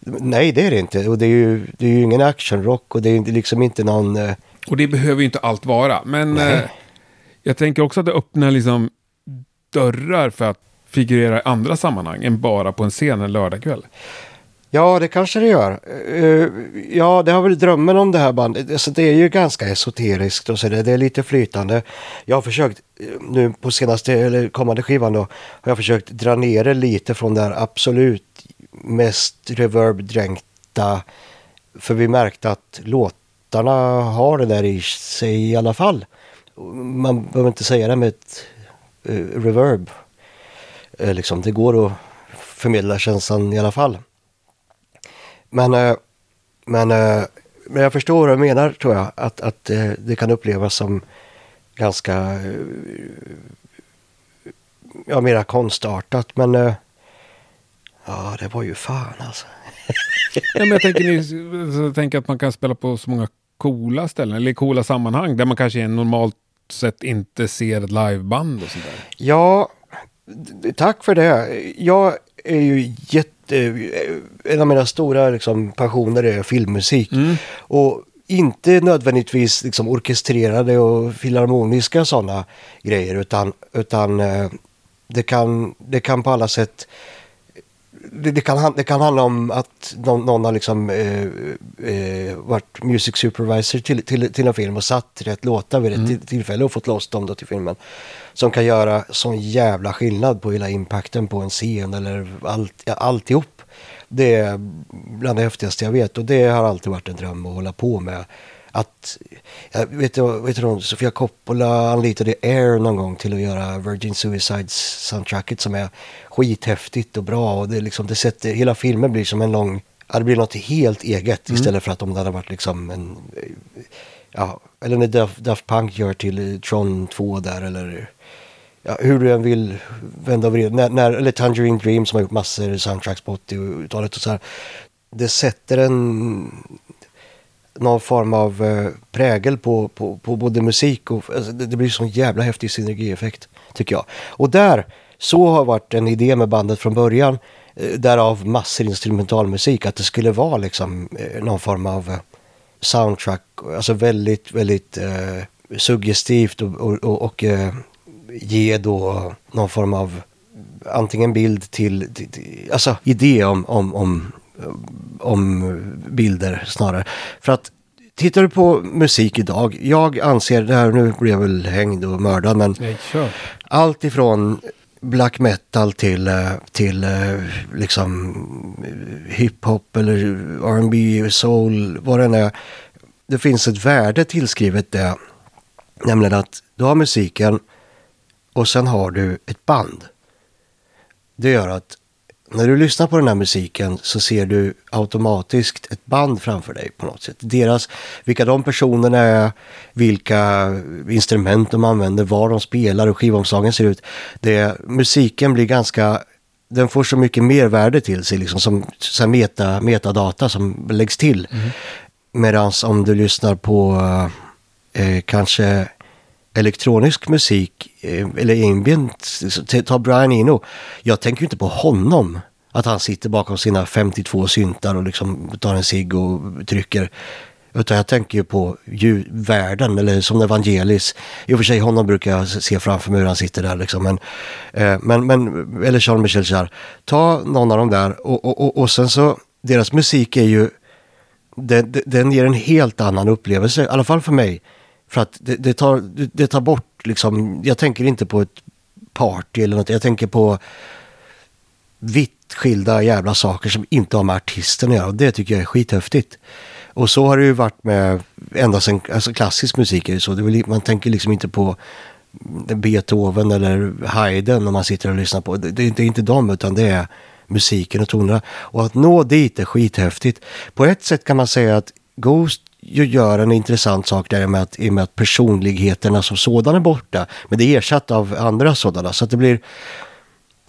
A: Nej, det är det inte. Och det är ju, det är ju ingen actionrock och det är liksom inte någon... eh,
B: Och det behöver ju inte allt vara. Men eh, jag tänker också att det öppnar liksom dörrar för att figurerar i andra sammanhang än bara på en scen en lördagkväll.
A: Ja, det kanske det gör. Eh, ja, det har väl drömmen om det här bandet. Alltså, det är ju ganska esoteriskt och så det, det är lite flytande. Jag har försökt eh, nu på senaste eller kommande skivan då. Har jag försökt dra ner det lite från det här absolut mest reverb-dränkta. För vi märkte att låtarna har det där i sig i alla fall. Man behöver inte säga det med ett eh, reverb. Eh, liksom, det går att förmedla känslan i alla fall. Men, eh, men, eh, men jag förstår vad du menar tror jag. Att, att eh, det kan upplevas som ganska eh, ja, mera konstartat. Men eh, ja, det var ju fan alltså.
B: Ja, men jag tänker, jag tänker att man kan spela på så många coola ställen, eller coola sammanhang, där man kanske i normalt sett inte ser ett liveband och sådär.
A: Ja, d- tack för det. Jag är ju jätte... En av mina stora liksom, passioner är filmmusik. Och inte nödvändigtvis liksom, orkestrerade och filharmoniska sådana grejer. Utan, utan eh, det, kan, det kan på alla sätt... Det, det, kan, det kan handla om att någon, någon har liksom, eh, eh, varit music supervisor till, till, till en film och satt rätt låtar vid ett till- tillfälle och fått loss dem då till filmen. Som kan göra sån jävla skillnad på hela impacten på en scen eller allt, ja, alltihop. Det är bland det häftigaste jag vet och det har alltid varit en dröm att hålla på med. Att, jag vet vet du, Sofia Coppola anlitade Air någon gång till att göra Virgin Suicides soundtracket som är skithäftigt och bra och det, liksom, det sätter, hela filmen blir som en lång, det blir något helt eget istället för att om det hade varit liksom en, ja, eller när Daft, Daft Punk gör till Tron 2 där eller ja, hur du än vill vända och vrida. När, när, eller Tangerine Dream som har gjort massor soundtracks på 80-talet och så här. Det sätter en någon form av eh, prägel på, på, på både musik och alltså, det, det blir sån jävla häftig synergieffekt tycker jag. Och där, så har varit en idé med bandet från början. Eh, därav massor instrumentalmusik, att det skulle vara liksom eh, någon form av eh, soundtrack, alltså väldigt, väldigt eh, suggestivt och, och, och, och eh, ge då någon form av antingen bild till, till, till alltså idé om, om, om, om bilder snarare. För att tittar du på musik idag, jag anser, det här nu blir jag väl hängd och mördad, men
B: Nej, kör.
A: allt ifrån black metal till, eh, till eh, liksom eh, hiphop eller R&B, soul, vad det än är. Det finns ett värde tillskrivet det. Nämligen att du har musiken och sen har du ett band. Det gör att när du lyssnar på den här musiken så ser du automatiskt ett band framför dig på något sätt. Deras, vilka de personerna är, vilka instrument de använder, var de spelar och skivomslagen ser ut. Det, musiken blir ganska, den får så mycket mervärde till sig, liksom som så meta, metadata som läggs till. Medan om du lyssnar på eh, kanske elektronisk musik eh, eller ambient, ta Brian Eno. Jag tänker ju inte på honom. Att han sitter bakom sina 52 syntar och liksom tar en cigg och trycker. Utan jag tänker ju på världen, eller som Evangelis. I och för sig honom brukar jag se framför mig hur han sitter där liksom. Men, eh, men, men eller Jean-Michel Jarre. Ta någon av dem där och, och, och, och sen så, deras musik är ju, den, den ger en helt annan upplevelse, i alla fall för mig. För att det, det tar, det, tar bort liksom, jag tänker inte på ett party eller något, jag tänker på vitt skilda jävla saker som inte har med artisten att göra. Och det tycker jag är skithäftigt. Och så har det ju varit med ända sedan alltså klassisk musik. Är det så. Det är, man tänker liksom inte på Beethoven eller Haydn om man sitter och lyssnar på. Det, det, det är inte dem utan det är musiken och tonerna. Och att nå dit är skithäftigt. På ett sätt kan man säga att Ghost gör en intressant sak där med att, i och med att personligheterna som sådana är borta. Men det är ersatt av andra sådana. Så att det blir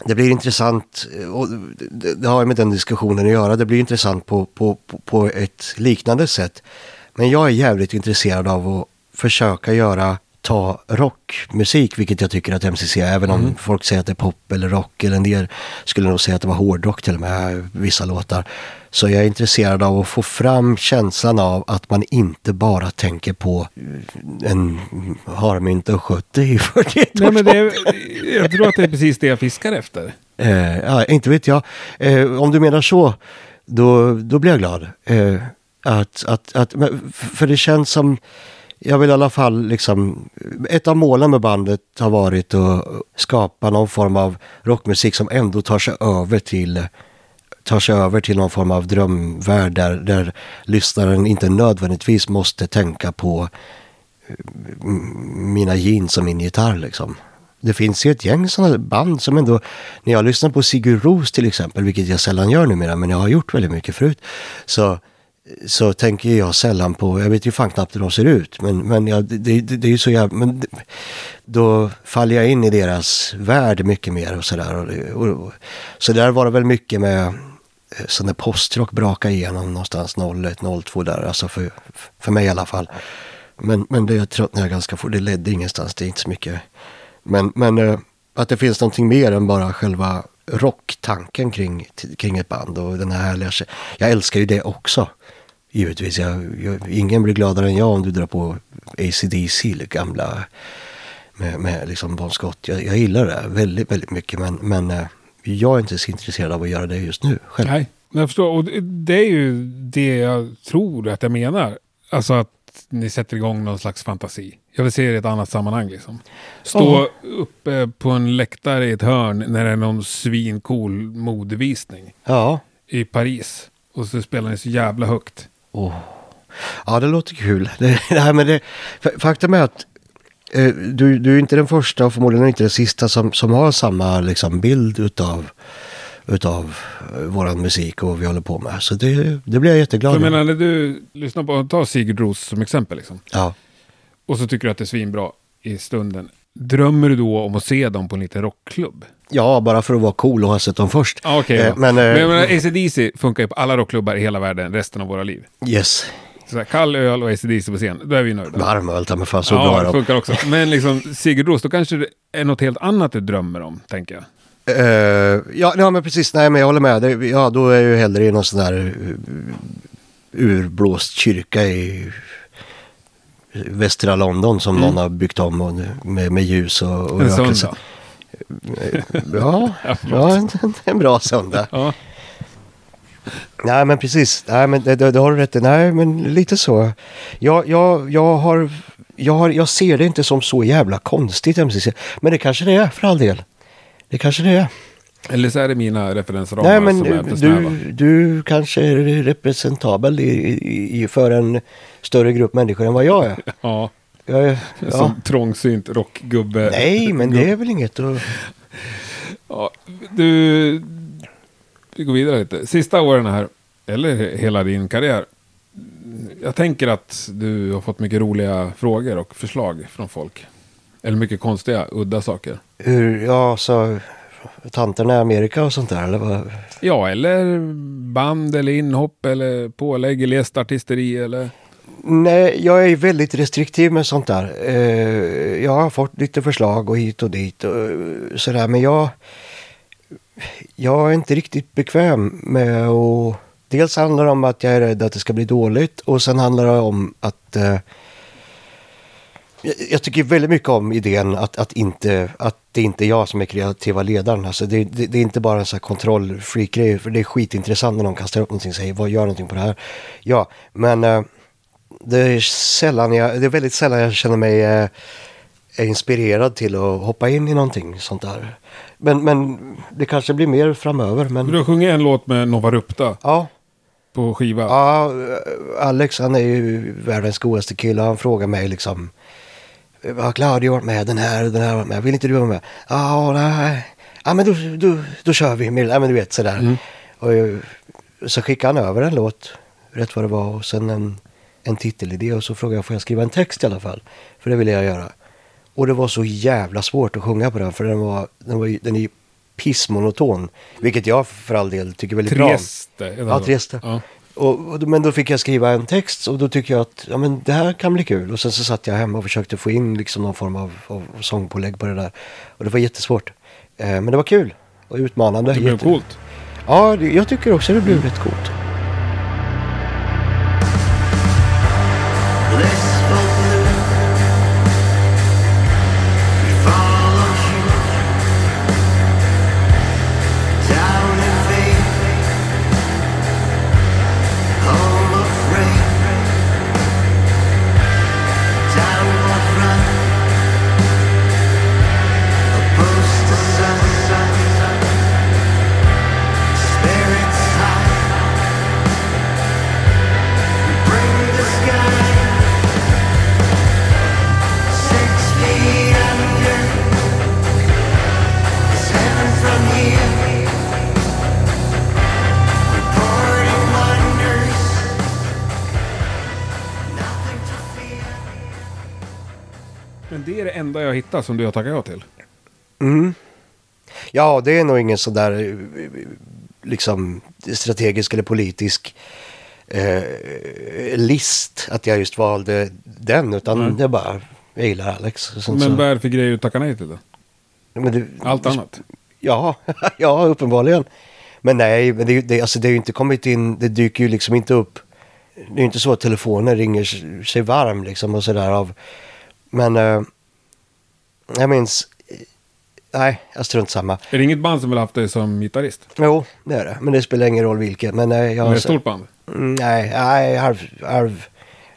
A: det blir intressant, och det har med den diskussionen att göra, det blir intressant på, på, på ett liknande sätt. Men jag är jävligt intresserad av att försöka göra, ta rockmusik, vilket jag tycker att MCC är, även om mm. folk säger att det är pop eller rock, eller en del skulle nog säga att det var hårdrock till och med, vissa låtar. Så jag är intresserad av att få fram känslan av att man inte bara tänker på en harmynta och 70 i 41
B: Nej, men det är, Jag tror att det är precis det jag fiskar efter.
A: Eh, ja, inte vet jag. Eh, om du menar så, då, då blir jag glad. Eh, att, att, att, för det känns som, jag vill i alla fall liksom, ett av målen med bandet har varit att skapa någon form av rockmusik som ändå tar sig över till tar sig över till någon form av drömvärld där, där lyssnaren inte nödvändigtvis måste tänka på eh, mina jeans och min gitarr liksom. Det finns ju ett gäng sådana band som ändå, när jag lyssnar på Sigur Ros till exempel, vilket jag sällan gör numera, men jag har gjort väldigt mycket förut, så, så tänker jag sällan på, jag vet ju fan knappt hur de ser ut, men, men ja, det, det, det är ju så jävla, men då faller jag in i deras värld mycket mer och sådär. Och, och, så där var det väl mycket med Eh, så när postrock brakade igenom någonstans 01, 02 där, alltså för, för mig i alla fall. Men, men det tröttnade jag ganska fort, det ledde ingenstans, det är inte så mycket. Men, men eh, att det finns någonting mer än bara själva rocktanken kring, kring ett band och den här härliga, jag älskar ju det också. Givetvis, jag, jag, ingen blir gladare än jag om du drar på ACDC, gamla med, med liksom Bon Scott. Jag, jag gillar det väldigt, väldigt mycket men, men äh, jag är inte så intresserad av att göra det just nu själv.
B: Nej, jag förstår. Och det är ju det jag tror att jag menar. Alltså att ni sätter igång någon slags fantasi. Jag vill se det i ett annat sammanhang liksom. Stå oh. uppe på en läktare i ett hörn när det är någon svincool modevisning.
A: Ja.
B: I Paris. Och så spelar ni så jävla högt.
A: Oh. Ja, det låter kul. Det, här med det, faktum är att Eh, du, du är inte den första och förmodligen inte den sista som, som har samma liksom, bild utav, utav eh, våran musik och vad vi håller på med. Så det, det blir jag jätteglad
B: Jag menar när du lyssnar på, ta Sigurd Ros som exempel liksom.
A: Ja.
B: Och så tycker du att det är svinbra i stunden. Drömmer du då om att se dem på en liten rockklubb?
A: Ja, bara för att vara cool och ha sett dem först.
B: Ah, okay, eh, ja. Men, eh, men jag menar, ACDC funkar ju på alla rockklubbar i hela världen resten av våra liv.
A: Yes.
B: Så här, kall öl och ACDC på scen, då är vi nöjda.
A: Varm öl, ta mig fan så
B: ja,
A: bra
B: det funkar också. Men liksom Sigurd Ros, då kanske det är något helt annat du drömmer om, tänker jag.
A: Uh, ja, ja, men precis. Nej, men jag håller med. Det, ja, då är jag ju hellre i någon sån där uh, urblåst kyrka i västra London som mm. någon har byggt om och, med, med ljus och, och
B: En söndag?
A: Ja, ja en, en bra söndag. Ja. Nej men precis, nej men det, det, det har du rätt i. Nej men lite så. Jag, jag, jag, har, jag, har, jag ser det inte som så jävla konstigt. Men det kanske det är för all del. Det kanske det är.
B: Eller så är det mina referensramar
A: Nej, men som är för snäva. Du, du kanske är representabel i, i, för en större grupp människor än vad jag är.
B: Ja.
A: Jag är
B: ja. Som trångsynt rockgubbe.
A: Nej, men det är väl inget att...
B: Ja, du, vi går vidare lite. Sista åren här, eller hela din karriär. Jag tänker att du har fått mycket roliga frågor och förslag från folk. Eller mycket konstiga, udda saker.
A: Hur, ja, så tanterna i Amerika och sånt där eller vad?
B: Ja, eller band eller inhopp eller pålägg eller gästartisteri eller?
A: Nej, jag är väldigt restriktiv med sånt där. Eh, jag har fått lite förslag och hit och dit och eh, sådär men jag jag är inte riktigt bekväm med att dels handlar det om att jag är rädd att det ska bli dåligt och sen handlar det om att eh, jag, tycker väldigt mycket om idén att, att, inte, att det inte är jag som är kreativa ledaren. Alltså det, det, det är inte bara en sån här kontrollfreak-grej, för det är skitintressant när någon kastar upp någonting och säger vad gör någonting på det här. Ja, men det är sällan jag, det är väldigt sällan jag känner mig eh, inspirerad till att hoppa in i någonting sånt där. Men, men det kanske blir mer framöver. Men,
B: Du har sjungit en låt med Nova Rupta
A: ja,
B: på skiva.
A: ja, Alex han är ju världens godaste kille. Han frågar mig liksom. Har Claudia varit med? Den här den här har varit med. Vill inte du vara med? Ja, nej. Ja, men då, då, då kör vi. Ja, men du vet sådär. Och eh, så skickade han över en låt. Rätt vad det var. Och sen en, en titelidé. Och så frågade jag, får jag skriva en text i alla fall? För det ville jag göra. Och det var så jävla svårt att sjunga på den. För den, var, den, var, den är pissmonoton. Vilket jag för all del tycker väldigt bra om.
B: Trieste.
A: Ja? Trieste. Och, och, men då fick jag skriva en text och då tycker jag att ja, men det här kan bli kul. Och sen så satt jag hemma och försökte få in liksom någon form av, av sångpålägg på det där. Och det var jättesvårt. Eh, men det var kul och utmanande.
B: Det blev coolt.
A: Ja, det, jag tycker också det blev rätt coolt.
B: Hittar som du har tackat ja till.
A: Mm. Ja, det är nog ingen sån där eh, liksom strategisk eller politisk eh, list att jag just valde den. Utan
B: Nej.
A: det är bara, jag gillar Alex.
B: Men
A: så,
B: vad är det för grejer du tackar nej till då?
A: det,
B: Allt annat?
A: Ja, ja, uppenbarligen. Men nej, men det, är det, alltså, det har ju inte kommit in, det dyker ju liksom inte upp. Det är ju inte så att telefonen ringer sig varm liksom och sådär av. Men eh, jag minns, eh, nej, jag strunt samma.
B: Är det inget band som vill ha haft dig som gitarrist?
A: Jo, det är det. Men det spelar ingen roll vilket. Men nej, jag
B: Är
A: har
B: det ett stort band?
A: Mm, nej, nej, halv, halv,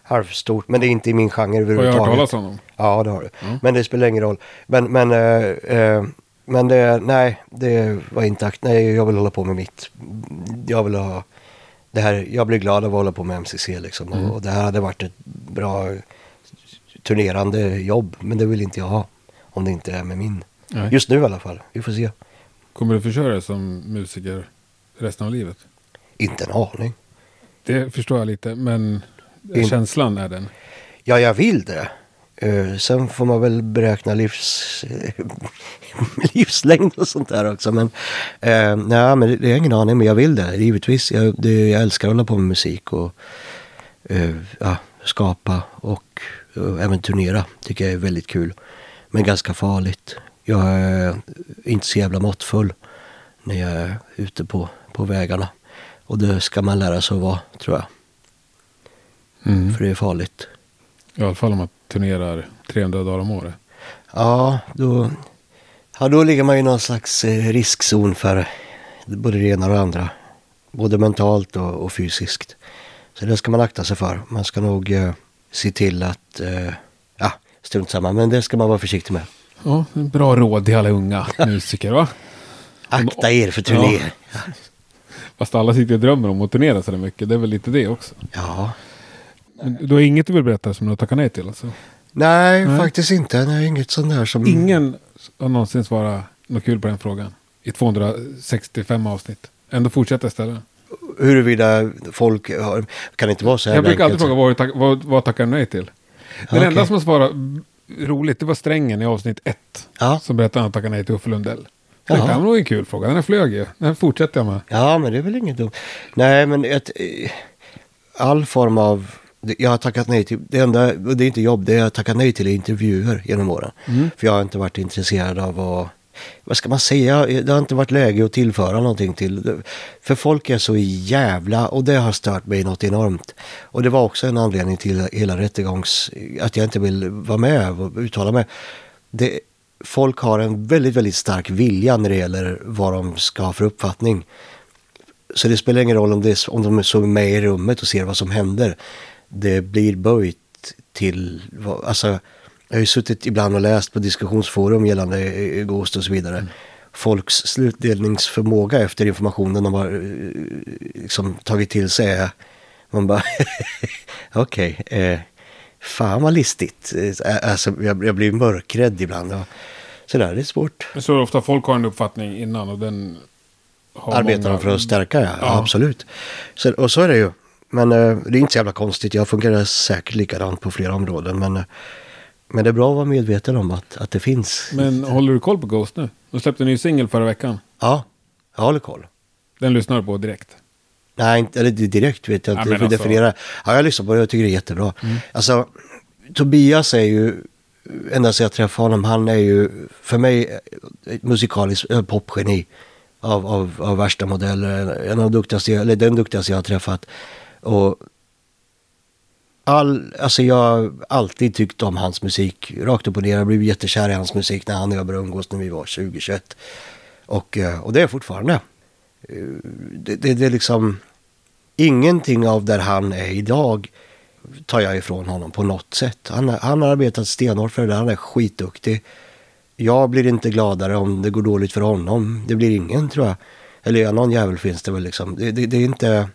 A: halvstort. Men det är inte i min genre
B: Har jag hört
A: överhuvudtaget.
B: talas om dem?
A: Ja, det har du.
B: Mm.
A: Men det spelar ingen roll. Men, men, eh, eh, men det, nej, det var inte. Nej, jag vill hålla på med mitt. Jag vill ha, det här, jag blir glad av att hålla på med MCC liksom.
B: Mm.
A: Och det här hade varit ett bra turnerande jobb. Men det vill inte jag ha. Om det inte är med min.
B: Nej.
A: Just nu i alla fall. Vi får se.
B: Kommer du försörja dig som musiker resten av livet?
A: Inte en aning.
B: Det förstår jag lite, men
A: In-
B: känslan är den.
A: Ja, jag vill det. Eh, sen får man väl beräkna livs, livslängd och sånt där också. Men, uh, nej, men det, det är ingen aning, men jag vill det. Givetvis. Jag, det, jag älskar att hålla på med musik och eh, ja, skapa och även turnera. Tycker jag är väldigt kul. Men ganska farligt. Jag är inte så jävla måttfull när jag är ute på, på vägarna. Och det ska man lära sig att vara, tror jag.
B: Mm.
A: För det är farligt.
B: I alla fall om man turnerar 300 dagar om året.
A: Ja, då, ja, då ligger man i någon slags eh, riskzon för både det ena och det andra. Både mentalt och, och fysiskt. Så det ska man akta sig för. Man ska nog eh, se till att, eh, strunt samma, men det ska man vara försiktig med.
B: Ja, bra råd till alla unga musiker va?
A: Akta er för turné. Ja.
B: Fast alla sitter och drömmer om att turnera så mycket. Det är väl lite det också.
A: ja.
B: Men du har inget du vill berätta som du har tackat nej till alltså?
A: Nej,
B: Nej.
A: faktiskt inte. Nej, inget sånt där som...
B: Ingen har någonsin svarat något kul på den frågan. I 265 avsnitt. Ändå fortsätter istället.
A: Huruvida folk har, kan inte vara så här
B: Jag brukar alltid fråga vad, vad, vad tackar du nej till? Den
A: Okej.
B: enda som har svarat roligt, det var Strängen i avsnitt ett.
A: Ja.
B: Som berättade att han tackade nej till Uffe Lundell. Det kan nog en kul fråga. Den här flög ju. Den fortsätter jag med.
A: Ja, men det är väl inget dumt. Nej, men ett, eh, all form av... Jag har tackat nej till... Det enda, det är inte jobb, det jag har tackat nej till är intervjuer genom åren.
B: Mm.
A: För jag har inte varit intresserad av att vad ska man säga, det har inte varit läge att tillföra någonting till. För folk är så jävla, och det har stört mig något enormt. Och det var också en anledning till hela rättegångs, att jag inte vill vara med och uttala mig. Det, folk har en väldigt, väldigt stark vilja när det gäller vad de ska ha för uppfattning. Så det spelar ingen roll om, det, om de är så med i rummet och ser vad som händer. Det blir böjt till, alltså jag har ju suttit ibland och läst på diskussionsforum gällande eh, Ghost och så vidare. Folks slutdelningsförmåga efter informationen de har eh, liksom tagit till sig är, man bara, okej, eh, fan vad listigt. Eh, Alltså jag, jag blir mörkrädd ibland. Och, sådär, det är svårt.
B: Jag tror ofta folk har en uppfattning innan och den har
A: Arbetar
B: många-
A: de för att stärka, ja. ja.
B: Ja.
A: absolut. Så, och så är det ju. Men eh, det är inte så jävla konstigt. Jag fungerar säkert likadant på flera områden. Men, eh, men det är bra att vara medveten om att, att det finns.
B: Men håller du koll på Ghost nu? De släppte en ny singel förra veckan.
A: Ja, jag håller koll.
B: Den lyssnar du på direkt.
A: Nej, inte, eller direkt vet jag
B: Ja,
A: inte hur
B: alltså-
A: definiera. Ja, jag lyssnar på det. Jag tycker det är jättebra. Alltså, Tobias är ju, ända sedan jag träffade honom, han är ju för mig ett musikaliskt popgeni av, av, av värsta modeller. En av de duktigaste, eller den duktigaste jag har träffat. Och all, alltså jag har alltid tyckt om hans musik. Rakt upp och ner. Jag blev jättekär i hans musik när han och jag började umgås när vi var 20-21. Och, eh, och det är jag fortfarande. Eh, det, det, det är liksom ingenting av där han är idag tar jag ifrån honom på något sätt. Han, han har arbetat stenhårt för det där. Han är skitduktig. Jag blir inte gladare om det går dåligt för honom. Det blir ingen tror jag. Eller ja, någon jävel finns det väl liksom. Det, det, det är inte...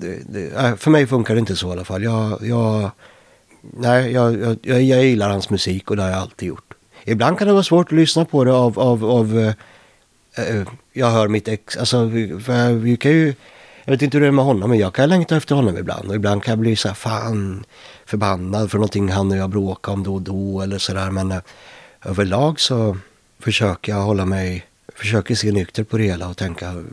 A: Det, det, äh, för mig funkar det inte så i alla fall. Jag, jag, nej, jag, jag, jag, jag gillar hans musik och det har jag alltid gjort. Ibland kan det vara svårt att lyssna på det av, av, av äh, jag hör mitt ex, alltså för vi kan ju, jag vet inte hur det är med honom, men jag kan längta efter honom ibland. Och ibland kan jag bli så här, fan, förbannad för någonting han och jag bråkar om då och då eller sådär. Men äh, överlag så försöker jag hålla mig, försöker se nykter på det hela och tänka,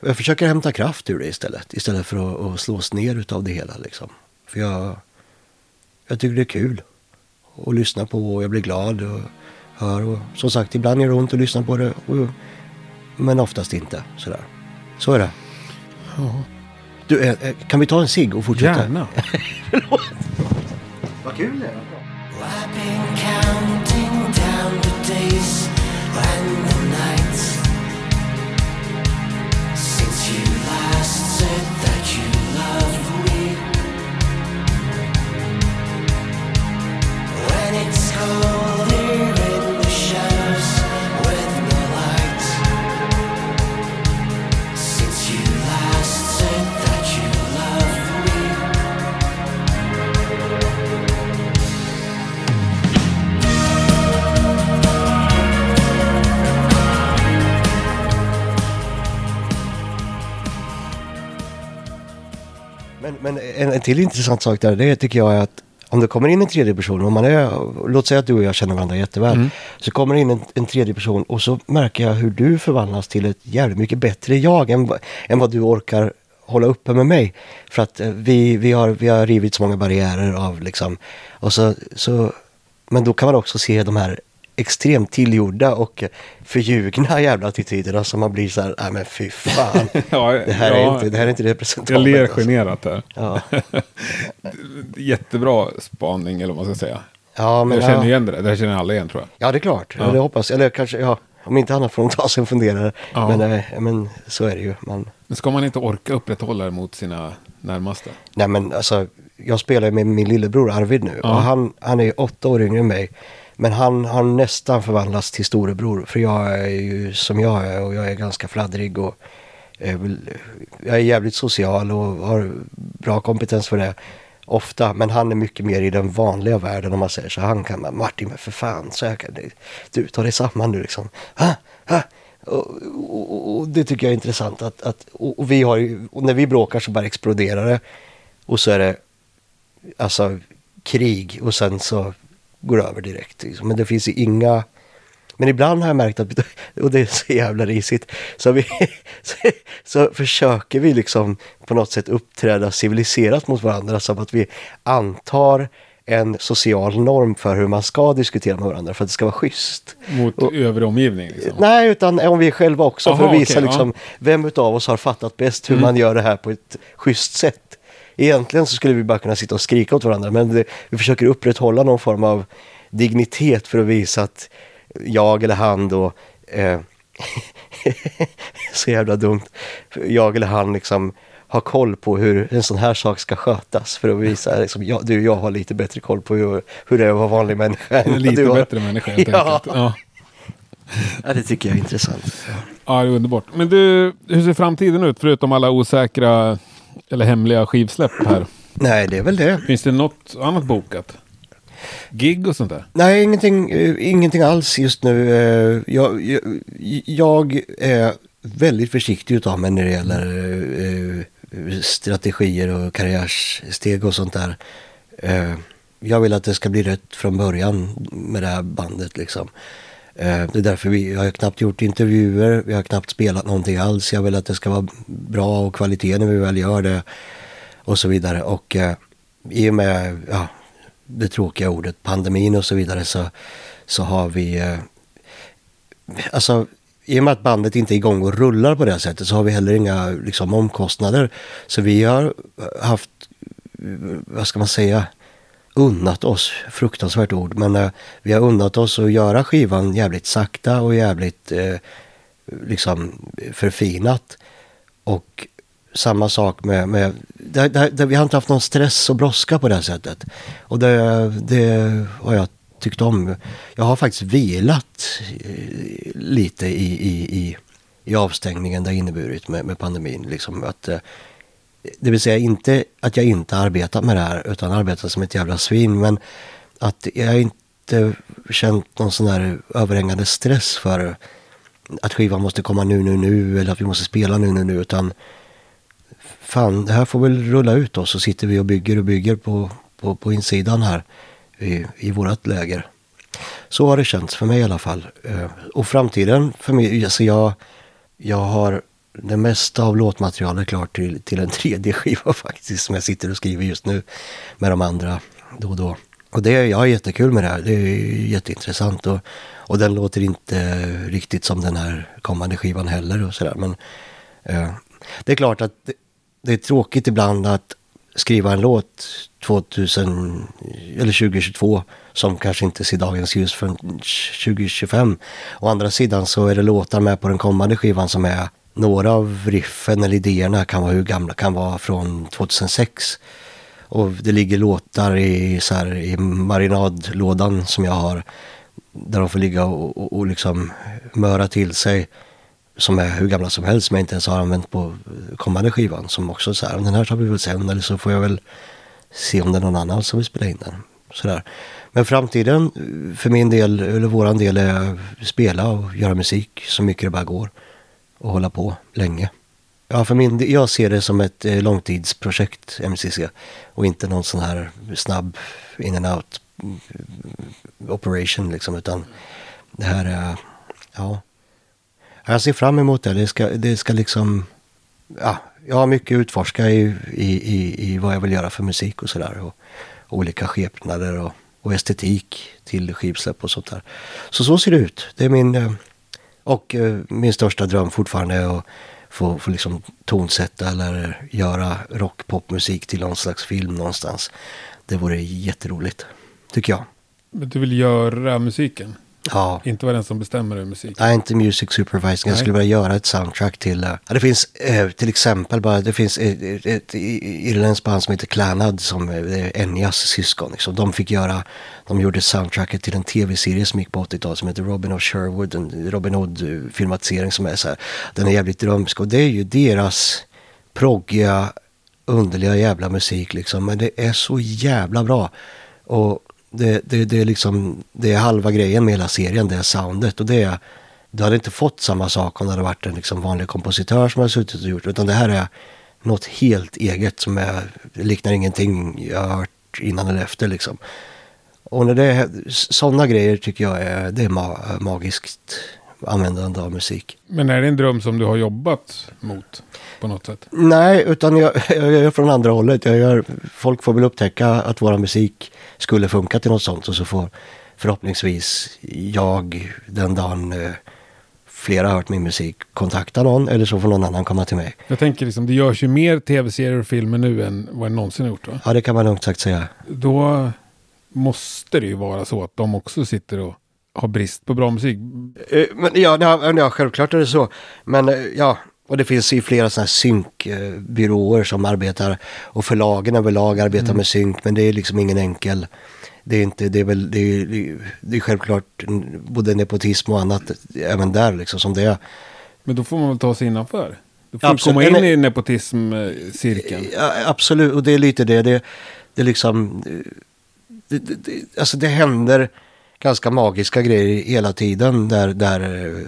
A: jag försöker hämta kraft ur det istället. Istället för att, att slås ner utav det hela liksom. För jag, jag tycker det är kul att lyssna på och jag blir glad och hör. Och som sagt, ibland gör det ont att lyssna på det. Och, men oftast inte. Sådär. Så är det. Du, eh, eh, kan vi ta en cigg och fortsätta?
B: Gärna.
A: Vad kul det är. Men, men en, en till intressant sak där, det tycker jag är om det kommer in en tredje person, om man är, låt säga att du och jag känner varandra jätteväl, så kommer det in en, en tredje person och så märker jag hur du förvandlas till ett jävligt mycket bättre jag än, vad- än vad du orkar hålla uppe med mig. För att eh, vi, vi, har, vi har rivit så många barriärer av liksom, och så, så, men då kan man också se de här extremt tillgjorda och förljugna jävla attityderna som man blir så här, nej men fy fan.
B: Ja,
A: Det här, är
B: ja.
A: inte, det här är inte
B: Jag
A: representabelt.
B: ler
A: alltså.
B: generat här.
A: Ja.
B: Jättebra spaning eller vad man ska säga.
A: Ja, men
B: jag känner
A: ja.
B: igen det. Det här känner alla igen tror jag.
A: Ja, det är klart. Ja. Det hoppas jag. Eller kanske, ja, om inte annat får de ta sig en funderare.
B: Ja.
A: Men, eh, men så är det ju. Man,
B: Men ska man inte orka upprätthålla det mot sina närmaste?
A: nej, men alltså, jag spelar med min lillebror Arvid nu. Och han, han är åtta år yngre än mig. Men han har nästan förvandlats till storebror. För jag är ju som jag är och jag är ganska fladdrig. Och, eh, jag är jävligt social och har bra kompetens för det. Ofta, men han är mycket mer i den vanliga världen om man säger så. Han kan bara, Martin men för fan, så jag kan, du tar dig samman nu liksom. Ha, ha. Och, och, och, och det tycker jag är intressant att, att och, och vi har ju, och när vi bråkar så bara exploderar det. Och så är det alltså krig och sen så går över direkt. Liksom. Men det finns ju inga... Men ibland har jag märkt att, och det är så jävla risigt, så, vi, så, så försöker vi liksom på något sätt uppträda civiliserat mot varandra som att vi antar en social norm för hur man ska diskutera med varandra för att det ska vara schysst.
B: Mot övrig omgivning liksom.
A: Nej, utan om vi själva också för
B: Aha,
A: att visa
B: okej,
A: liksom, vem utav oss har fattat bäst hur
B: Mm.
A: man gör det här på ett schysst sätt. Egentligen så skulle vi bara kunna sitta och skrika åt varandra men det, vi försöker upprätthålla någon form av dignitet för att visa att jag eller han då eh, så jävla dumt. Jag eller han liksom har koll på hur en sån här sak ska skötas för att visa liksom, jag, du, jag har lite bättre koll på hur, hur det är att vara vanlig människa.
B: Lite
A: har.
B: bättre människa helt
A: Ja.
B: enkelt. Ja.
A: Ja, det tycker jag är intressant.
B: ja, det är underbart. Men du, hur ser framtiden ut förutom alla osäkra eller hemliga skivsläpp här?
A: Nej, det är väl det.
B: Finns det något annat bokat? Gig och sånt där?
A: Nej, ingenting, eh, ingenting alls just nu. Eh, Jag, jag, jag är väldigt försiktig utav mig när det gäller eh, strategier och karriärsteg och sånt där. Jag vill att det ska bli rätt från början med det här bandet liksom. Eh, det är därför vi jag har knappt gjort intervjuer, vi har knappt spelat någonting alls. Jag vill att det ska vara bra och kvalitet när vi väl gör det och så vidare. Och eh, i och med ja, det tråkiga ordet pandemin och så vidare så, så har vi... Eh, alltså, i och med att bandet inte är igång och rullar på det här sättet så har vi heller inga liksom, omkostnader. Så vi har haft, eh, vad ska man säga, unnat oss, fruktansvärt ord, men eh, vi har unnat oss att göra skivan jävligt sakta och jävligt eh, liksom förfinat. Och samma sak med, med där, där, där vi har inte haft någon stress och brådska på det här sättet. Och det, det har jag tyckt om. Jag har faktiskt vilat eh, lite i, i, i, i avstängningen det har inneburit med, med pandemin. Liksom att, eh, det vill säga inte att jag inte arbetat med det här utan arbetat som ett jävla svin. Men att jag inte känt någon sån här överhängande stress för att skivan måste komma nu, nu, nu eller att vi måste spela nu, nu, nu. Utan fan, det här får väl rulla ut då så sitter vi och bygger och bygger på, på, på insidan här i, i vårat läger. Så har det känts för mig i alla fall. Eh, och framtiden för mig, alltså jag, jag har det mesta av låtmaterialet klart till, till en tredje skiva faktiskt som jag sitter och skriver just nu med de andra då och då. Och det, jag har jättekul med det här. Det är jätteintressant och, och den låter inte riktigt som den här kommande skivan heller och sådär. Men eh, det är klart att det, det är tråkigt ibland att skriva en låt 2000 eller 2022 som kanske inte ser dagens ljus förrän 2025. Å andra sidan så är det låtar med på den kommande skivan som är några av riffen eller idéerna kan vara hur gamla kan vara från 2006. Och det ligger låtar i, så här, i marinadlådan som jag har. Där de får ligga och, och, och liksom möra till sig. Som är hur gamla som helst som jag inte ens har använt på kommande skivan. Som också så här, den här tar vi väl sen eller så får jag väl se om det är någon annan som vill spela in den. Sådär. Men framtiden eh, för min del, eller våran del, är att spela och göra musik så mycket det bara går. Och hålla på länge. Ja, för min jag ser det som ett eh, långtidsprojekt, MCC. Och inte någon sån här snabb in and out eh, operation liksom. Utan det här är, ja. Jag ser fram emot det. Det ska, det ska liksom, ja, jag har mycket att utforska i, i, i, i vad jag vill göra för musik och sådär. Och, olika skepnader och, och estetik till skivsläpp och sånt där. Så så ser det ut. Det är min, eh, och eh, min största dröm fortfarande är att få, få liksom tonsätta eller göra rock-popmusik till någon slags film någonstans. Det vore jätteroligt, tycker jag.
B: Men du vill göra musiken?
A: Ja,
B: Inte vara den som bestämmer över musik?
A: Nej, inte music supervising. Jag skulle vilja göra ett soundtrack till... eh, ja, det finns eh, till exempel bara, det finns ett, ett, irländskt band som heter Clanad som är Enyas syskon. Liksom. De fick göra, de gjorde soundtracket till en tv-serie som gick på 80-talet som heter Robin of Sherwood. En Robin Hood-filmatisering som är så här, den är jävligt drömsk. Och det är ju deras proggiga, underliga jävla musik liksom. Men det är så jävla bra. Och det, det, det är liksom, det är halva grejen med hela serien, det är soundet. Och det är, du hade inte fått samma sak om det hade varit en liksom vanlig kompositör som hade suttit och gjort. Utan det här är något helt eget som är, liknar ingenting jag har hört innan eller efter liksom. Och när det är sådana grejer tycker jag är, det är ma- magiskt användande av musik.
B: Men är det en dröm som du har jobbat mot på något sätt?
A: Nej, utan jag, jag gör från andra hållet. Jag gör, folk får väl upptäcka att vår musik skulle funka till något sånt och så får förhoppningsvis jag den dagen eh, flera har hört min musik kontakta någon eller så får någon annan komma till mig.
B: Jag tänker liksom, det görs ju mer tv-serier och filmer nu än vad det någonsin har gjort va?
A: Ja, det kan man lugnt sagt säga.
B: Då måste det ju vara så att de också sitter och har brist på bra musik.
A: Eh, Men ja, ja, självklart är det så. Men eh, ja, och det finns ju flera sådana här synkbyråer som arbetar och förlagen överlag arbetar med synk. Men det är liksom ingen enkel. Det är inte, det är väl, det är, det är- självklart mm, både nepotism och annat även där liksom som det är.
B: Men då får man väl ta sig innanför. Då får
A: Absolut.
B: du komma in i nepotismcirkeln.
A: Ja, absolut, och det är lite det. Det, det är liksom... Det, det, det, alltså det händer ganska magiska grejer hela tiden där, där eh,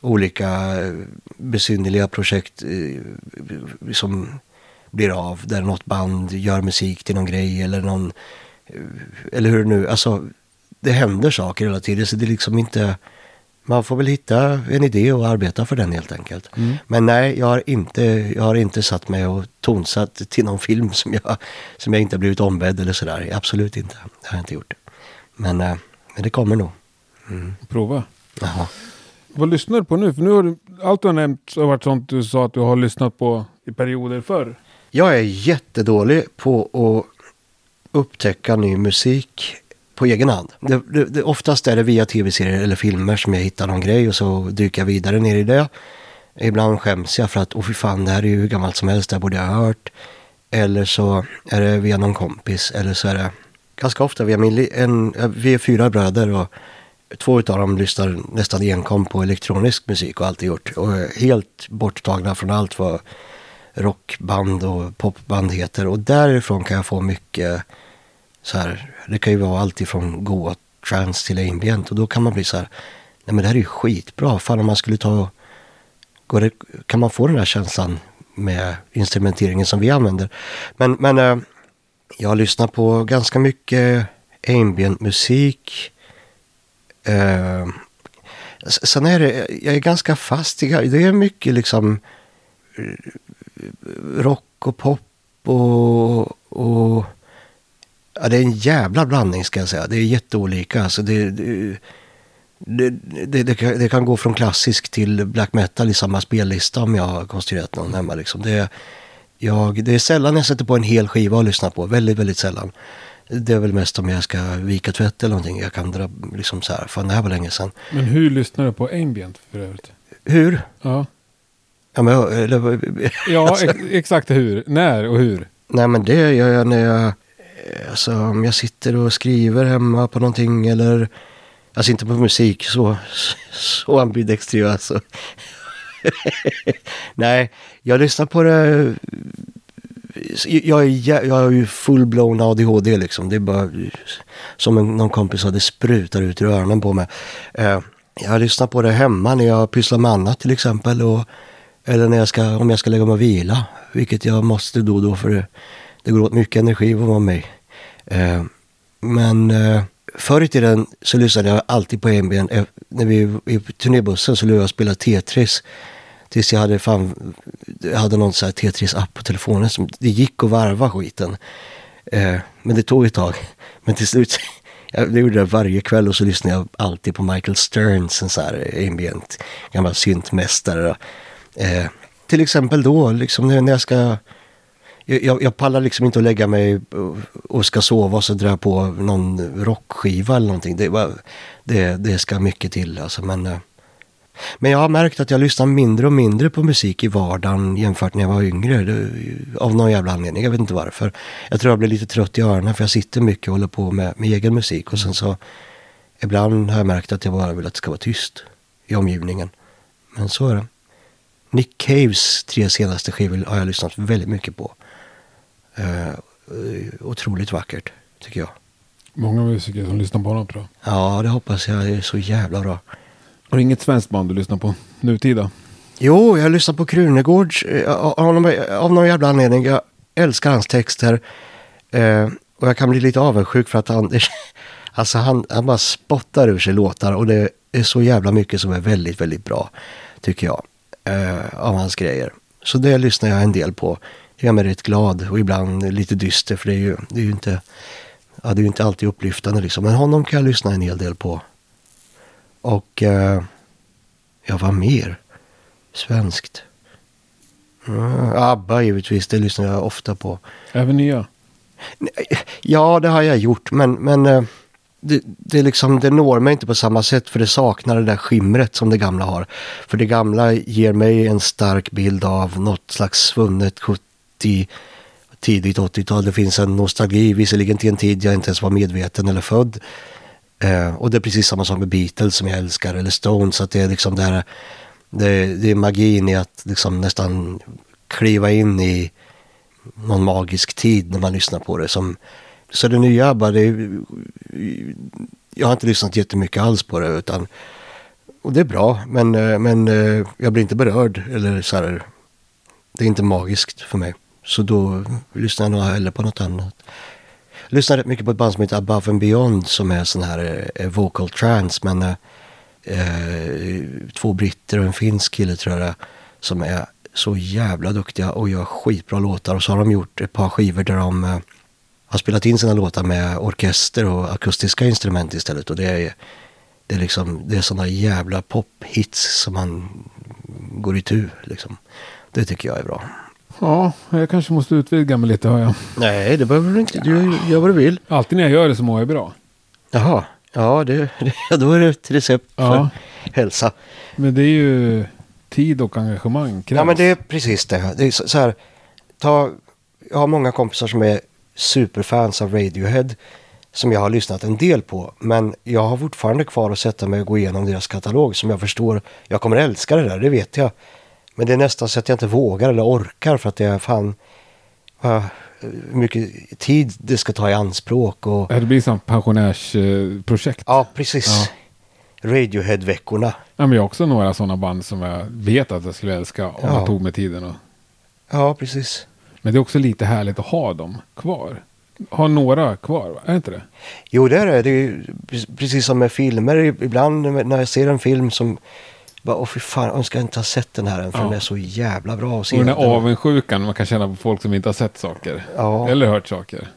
A: olika eh, besynnerliga projekt eh, som blir av. Där något band gör musik till någon grej eller någon... Eller hur det nu... Alltså, det händer saker hela tiden så det är liksom inte... Man får väl hitta en idé och arbeta för den helt enkelt. Men nej, jag har, inte, jag har inte satt mig och tonsatt till någon film som jag, som jag inte har blivit ombedd eller sådär. Absolut inte. Det har jag inte gjort. Men, men det kommer nog.
B: Prova.
A: Jaha.
B: Vad lyssnar du på nu? För nu har du, allt du har nämnt har varit sånt du sa att du har lyssnat på i perioder förr.
A: Jag är jättedålig på att upptäcka ny musik på egen hand. Det, det, det, oftast är det via tv-serier eller filmer som jag hittar någon grej och så dyker jag vidare ner i det. Ibland skäms jag för att, åh fy fan, det här är ju hur gammalt som helst, det här borde jag ha hört. Eller så är det via någon kompis, eller så är det ganska ofta via min, en, eh, vi är fyra bröder och två utav dem lyssnar nästan enkom på elektronisk musik och alltid gjort. Och är helt borttagna från allt vad rockband och popband heter. Och därifrån kan jag få mycket så här, det kan ju vara allt ifrån goa trance till ambient. Och då kan man bli så här, nej men det här är ju skitbra. Fan om man skulle ta och, går det, kan man få den här känslan med instrumenteringen som vi använder. Men, men eh, jag lyssnar på ganska mycket ambient musik. Eh, sen är det, jag är ganska fast i, det är mycket liksom eh, rock och pop och, och ja, det är en jävla blandning ska jag säga. Det är jätteolika. Alltså det, det, det, det, det, kan, det kan gå från klassisk till black metal i samma spellista om jag har konstruerat någon hemma. Liksom. Det, är- jag, det är sällan jag sätter på en hel skiva och lyssnar på. Väldigt, väldigt sällan. Det är väl mest om jag ska vika tvätt eller någonting. Jag kan dra liksom så här, fan det här var länge sedan.
B: Men hur lyssnar du på ambient för övrigt?
A: Hur?
B: Ja,
A: Ja, men, eller,
B: ja
A: Alltså-
B: ex exakt hur. När och hur?
A: Nej men det gör jag när jag, eh, alltså om jag sitter och skriver hemma på någonting eller, alltså inte på musik så, så ambidextriös. Så. Nej, jag lyssnar på det, jag, är, jag har ju full-blown ADHD liksom. Det är bara som en, någon kompis sa, det sprutar ut ur öronen på mig. Eh, jag lyssnar på det hemma när jag pysslar med annat till exempel. Och, eller när jag ska, om jag ska lägga mig och vila. Vilket jag måste då och då för det, det går åt mycket energi att vara mig. Eh, men eh, förr i tiden så lyssnade jag alltid på ambient. Eh, när vi var i turnébussen så låg jag och spelade Tetris. Tills jag hade, fan, jag hade någon sån här Tetris-app på telefonen. Som, det gick att varva skiten. Eh, men det tog ett tag. Men till slut, jag gjorde det varje kväll och så lyssnade jag alltid på Michael Stearns, en sån här ambient, gammal syntmästare. Eh, till exempel då, liksom när när jag ska... Jag, jag- pallar liksom inte att lägga mig och- ska sova och så dra jag på någon rockskiva eller någonting. Det, det, det ska mycket till alltså, men... Eh, men jag har märkt att jag lyssnar mindre och mindre på musik i vardagen jämfört när jag var yngre. Det, av någon jävla anledning. Jag vet inte varför. Jag tror jag blir lite trött i öronen för jag sitter mycket och håller på med, med egen musik. Och sen så ibland har jag märkt att jag bara vill att det ska vara tyst i omgivningen. Men så är det. Nick Caves tre senaste skivor har jag lyssnat väldigt mycket på. Eh, otroligt vackert tycker jag.
B: Många musiker som lyssnar på honom tror jag.
A: Ja, det hoppas jag. Det är så jävla bra.
B: Har du inget svenskt band du lyssnar på nutida?
A: Jo, jag lyssnar på Krunegårds eh, av, någon- jävla anledning. Jag älskar hans texter. Eh, och jag kan bli lite avundsjuk för att han, Alltså han, han bara spottar ur sig låtar och det är så jävla mycket som är väldigt, väldigt bra. Tycker jag. Eh, av hans grejer. Så det lyssnar jag en del på. Det gör mig rätt glad och ibland lite dyster för det är ju, det är ju inte, ja, det är ju inte alltid upplyftande liksom. Men honom kan jag lyssna en hel del på. Och eh, ja, vad mer? Svenskt. Mm, ABBA givetvis, det lyssnar jag ofta på.
B: Även nya.
A: Ja, det har jag gjort, men, men eh, det, det, liksom, det når mig inte på samma sätt för det saknar det där skimret som det gamla har. För det gamla ger mig en stark bild av något slags svunnet 70, tidigt 80-tal. Det finns en nostalgi, visserligen till en tid jag inte ens var medveten eller född. Eh, och det är precis samma sak med Beatles som jag älskar, eller Stones. Att det är liksom där, det, det är magin i att liksom nästan kliva in i någon magisk tid när man lyssnar på det. Som, så det nya ABBA, det jag har inte lyssnat jättemycket alls på det. Utan, och det är bra, men, eh, men eh, jag blir inte berörd. Eller så här, det är inte magiskt för mig. Så då lyssnar jag nog hellre på något annat. Lyssnar rätt mycket på ett band som heter Above and Beyond som är sån här eh, vocal trance. Men eh, eh, två britter och en finsk kille tror jag det är, Som är så jävla duktiga och gör skitbra låtar. Och så har de gjort ett par skivor där de eh, har spelat in sina låtar med orkester och akustiska instrument istället. Och det är, det är liksom, det är sådana jävla pophits som man går i tu liksom. Det tycker jag är bra.
B: Ja, jag kanske måste utvidga mig lite hör jag.
A: Nej, det behöver du inte. Du gör vad du vill.
B: Alltid när jag gör det så mår jag bra.
A: Jaha, ja det, det, då är det ett recept för
B: Ja.
A: hälsa.
B: Men det är ju tid och engagemang krävs.
A: Ja men det är precis det. det är så, så här, ta, jag har många kompisar som är superfans av Radiohead. Som jag har lyssnat en del på. Men jag har fortfarande kvar att sätta mig och gå igenom deras katalog. Som jag förstår, jag kommer älska det där, det vet jag. Men det är nästan så att jag inte vågar eller orkar för att det är fan... Hur mycket tid det ska ta i anspråk och...
B: Det blir som pensionärsprojekt.
A: Ja, precis.
B: Ja.
A: Radiohead-veckorna.
B: Ja, men jag har också några sådana band som jag vet att jag skulle älska om
A: Ja.
B: jag tog mig tiden. Och...
A: Ja, precis.
B: Men det är också lite härligt att ha dem kvar. Ha några kvar, va? är det inte det?
A: Jo, det är det. Det är precis som med filmer. Ibland när jag ser en film som... Bara, åh fy fan, jag önskar jag inte ha sett den här än för
B: Ja.
A: den är så jävla bra att se.
B: Och den här avundsjukan man kan känna på folk som inte har sett saker.
A: Ja.
B: Eller hört saker.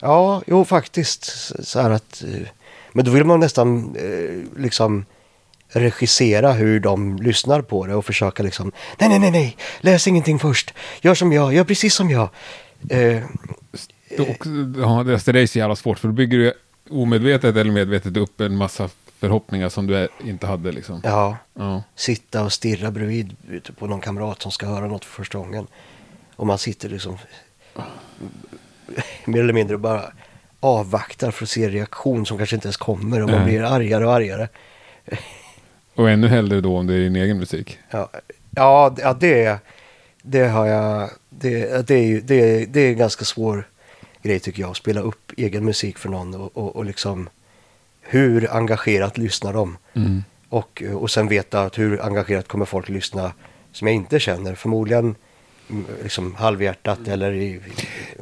A: Ja, jo faktiskt. Så- här att... eh, Men då vill man nästan eh, liksom regissera hur de lyssnar på det och försöka liksom... Nej, nej, nej, nej. Läs ingenting först. Gör som jag. Gör precis som jag. Eh,
B: Det, är också, ja, det är så jävla svårt för då bygger du omedvetet eller medvetet upp en massa förhoppningar som du inte hade. Liksom.
A: ja,
B: Ja.
A: sitta och stirra bredvid på någon kamrat som ska höra något för första gången. Och man sitter liksom mer eller mindre bara avvaktar för att se reaktion som kanske inte ens kommer och man blir argare och argare.
B: Och ännu hellre då om det är din egen musik.
A: Ja, ja, det- ja det, det har jag, det, det, är, ju- det, det är en ganska svår grej tycker jag, att spela upp egen musik för någon och, och, och liksom hur engagerat lyssnar de?
B: Mm.
A: Och, och sen veta att hur engagerat kommer folk lyssna som jag inte känner. Förmodligen mm, liksom halvhjärtat eller i...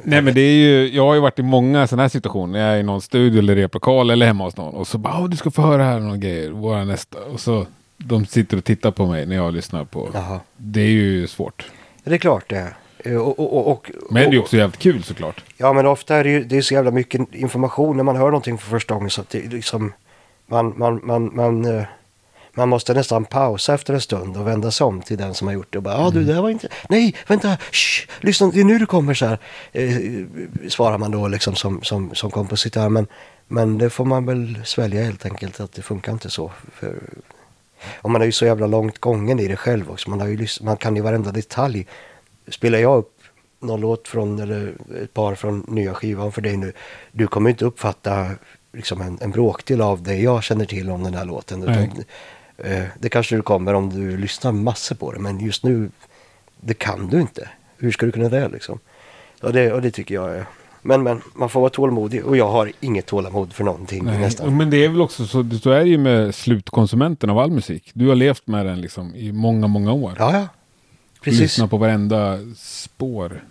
B: Nej men det är ju, jag har ju varit i många sådana här situationer. Jag är i någon studio eller replokal eller hemma hos någon. Och så bara, "Åh, du ska få höra här några grejer. Våra nästa. Och så, de sitter och tittar på mig när jag lyssnar på.
A: Jaha.
B: Det är ju svårt.
A: Det är klart det är. Eh, Och, och, och,
B: Men det är också jävligt kul såklart.
A: Ja, men ofta är det ju det är så jävla mycket information när man hör någonting för första gången så att det liksom man, man, man, man, eh, man måste nästan pausa efter en stund och vända sig om till den som har gjort det och bara ja ah, du det här var inte, nej vänta, shh, lyssna det är nu du kommer så här eh, svarar man då liksom som, som, som kompositör men, men det får man väl svälja helt enkelt att det funkar inte så. För, och man är ju så jävla långt gången i det själv också. Man, har ju man kan ju varenda detalj. Spelar jag upp någon låt från, eller ett par från nya skivan för dig nu. Du kommer inte uppfatta liksom en, en bråkdel av det jag känner till om den här låten. Utan, eh, det kanske du kommer om du lyssnar massor på det. Men just nu, det kan du inte. Hur ska du kunna det liksom? Och det, och det tycker jag är... Men, men man får vara tålmodig och jag har inget tålamod för någonting
B: Nej.
A: nästan.
B: Men det är väl också så, så är det ju med slutkonsumenten av all musik. Du har levt med den liksom i många, många år.
A: Ja, ja. Precis.
B: Lyssna på varenda spår.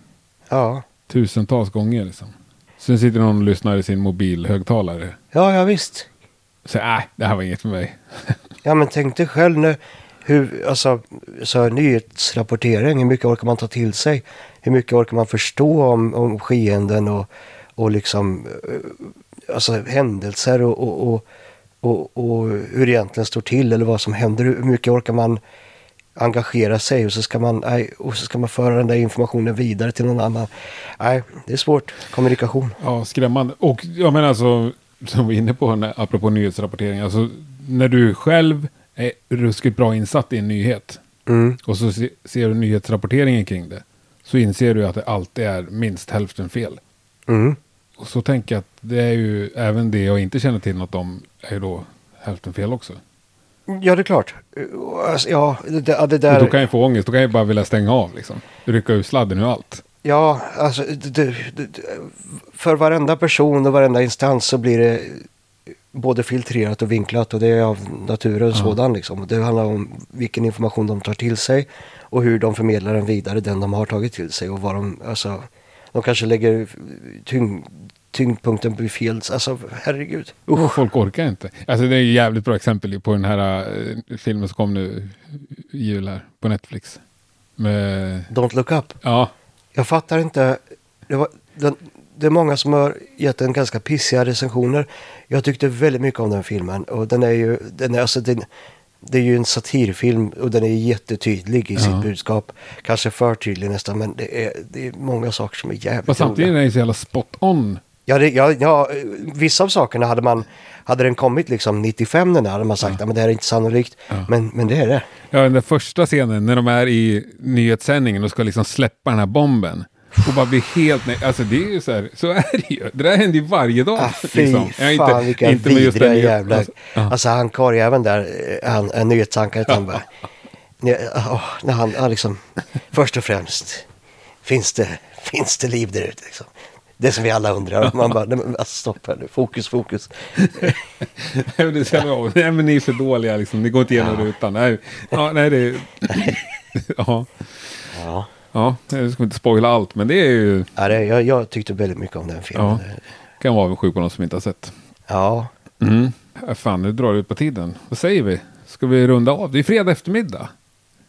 A: Ja.
B: Tusentals gånger liksom. Sen sitter någon och lyssnar i sin mobilhögtalare.
A: Ja, ja visst.
B: Så nej, det här var inget för mig.
A: Ja, men tänk dig själv nu hur, alltså, så här, nyhetsrapportering, hur mycket orkar man ta till sig? Hur mycket orkar man förstå om, om skeenden och, och liksom, eh, alltså händelser och, och, och, och, och hur det egentligen står till eller vad som händer. Hur mycket orkar man engagera sig och så ska man, nej, och så ska man föra den där informationen vidare till någon annan. Nej, det är svårt. Kommunikation.
B: Ja, skrämmande. Och jag menar alltså, som vi är inne på, när, apropå nyhetsrapportering. Alltså, när du själv är ruskigt bra insatt i en nyhet.
A: Mm.
B: Och så se, ser du nyhetsrapporteringen kring det. Så inser du att det alltid är minst hälften fel.
A: Mm.
B: Och så tänker jag att det är ju även det jag inte känner till något om. Är ju då hälften fel också.
A: Ja, det är klart. Alltså, Ja, det, det, ja, där...
B: då kan jag få ångest. Då kan jag bara vilja stänga av liksom. Rycka ur sladden och allt.
A: Ja, alltså det, för varenda person och varenda instans så blir det både filtrerat och vinklat och det är av naturen sådan liksom. Det handlar om vilken information de tar till sig och hur de förmedlar den vidare, den de har tagit till sig och vad de, alltså, de kanske lägger tyng, tyngdpunkten på fel, alltså herregud.
B: Och
A: Usch.
B: folk orkar inte. Alltså det är ett jävligt bra exempel på den här eh, filmen som kom nu i jul här på Netflix. Med,
A: Don't look up.
B: ja,
A: Jag fattar inte. Det, var, den, det är många som har gett den ganska pissiga recensioner. Jag tyckte väldigt mycket om den filmen. Och den är ju, den är, alltså, den, det är ju en satirfilm och den är jättetydlig i
B: Ja.
A: sitt budskap. Kanske för tydlig nästan, men det är, det är många saker som är jävligt
B: fast samtidigt är den så jävla spot on.
A: Ja, det, ja, ja, vissa av sakerna hade man, hade den kommit liksom 95 den där, hade man sagt, ja. men det här är inte sannolikt. Men, men det är det.
B: Ja, den första scenen när de är i nyhetssändningen och ska liksom släppa den här bomben. Och bara bli helt nej. Alltså det är ju så här, så är det ju. Det där händer ju varje dag.
A: Ah, fy
B: liksom.
A: Fan vilka
B: med just den
A: vidriga jävlar.
B: Alltså, ja.
A: Alltså han karljäveln där, eh, han, en nyhetsankare, han bara... Åh, när han, han liksom, först och främst, finns det, finns det liv där ute liksom? Det som vi alla undrar. Man bara, nej men alltså, stopp här nu, fokus, fokus.
B: det jävla, nej men ni är för dåliga liksom. Ni går inte igenom rutan. Nej, ja, nej det är... ja,
A: Ja,
B: ja, jag ska inte spoila allt. Men det är ju...
A: ja det, jag, jag tyckte väldigt mycket om den filmen.
B: Ja. Kan vara avundsjuk på någon som inte har sett.
A: Ja,
B: Mm. Ja, fan, nu drar det ut på tiden. Vad säger vi? Ska vi runda av? Det är fredag eftermiddag.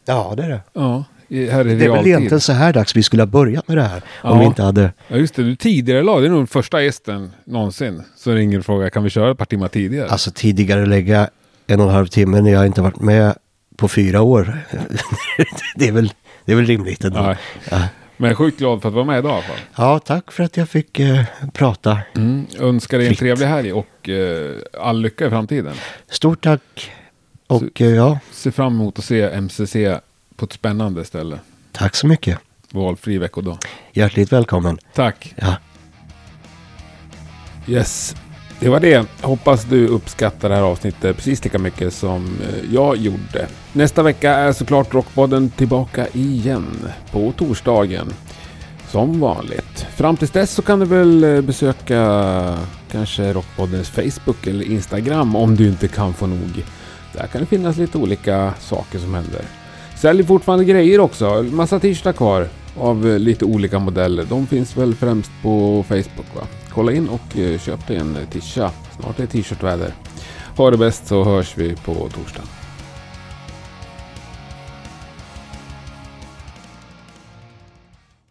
A: ja det är det.
B: Ja, här i
A: Det är väl egentligen så här dags vi skulle ha börjat med det här. Om
B: Ja.
A: vi inte hade...
B: Ja, just det. Du tidigare lag. Det är nog den första gästen någonsin. Så ringer och frågar, kan vi köra ett par timmar tidigare?
A: Alltså tidigare lägga en och en halv timme när jag inte varit med på fyra år. det, är väl, det är väl rimligt ändå. Ja.
B: Men jag är sjukt glad för att vara med idag fall.
A: Ja, tack för att jag fick eh, prata.
B: Mm. Önskar dig en
A: Fritt.
B: trevlig helg och eh, all lycka i framtiden.
A: Stort tack. Och eh, ja,
B: Ser fram emot att se MCC på ett spännande ställe.
A: tack så mycket.
B: Valfri veckodag.
A: Hjärtligt välkommen.
B: Tack.
A: Ja.
C: Yes, det var det. Hoppas du uppskattar det här avsnittet precis lika mycket som eh, jag gjorde. Nästa vecka är såklart Rockpodden tillbaka igen på torsdagen. Som vanligt. Fram tills dess så kan du väl eh, besöka kanske Rockpoddens Facebook eller Instagram om du inte kan få nog. Där kan det finnas lite olika saker som händer. Säljer fortfarande grejer också. Massa t-shirtar kvar av eh, lite olika modeller. De finns väl främst på Facebook va? Kolla in och eh, köp dig en tisha. Snart är det t-shirtväder. Ha det bäst så hörs vi på torsdag.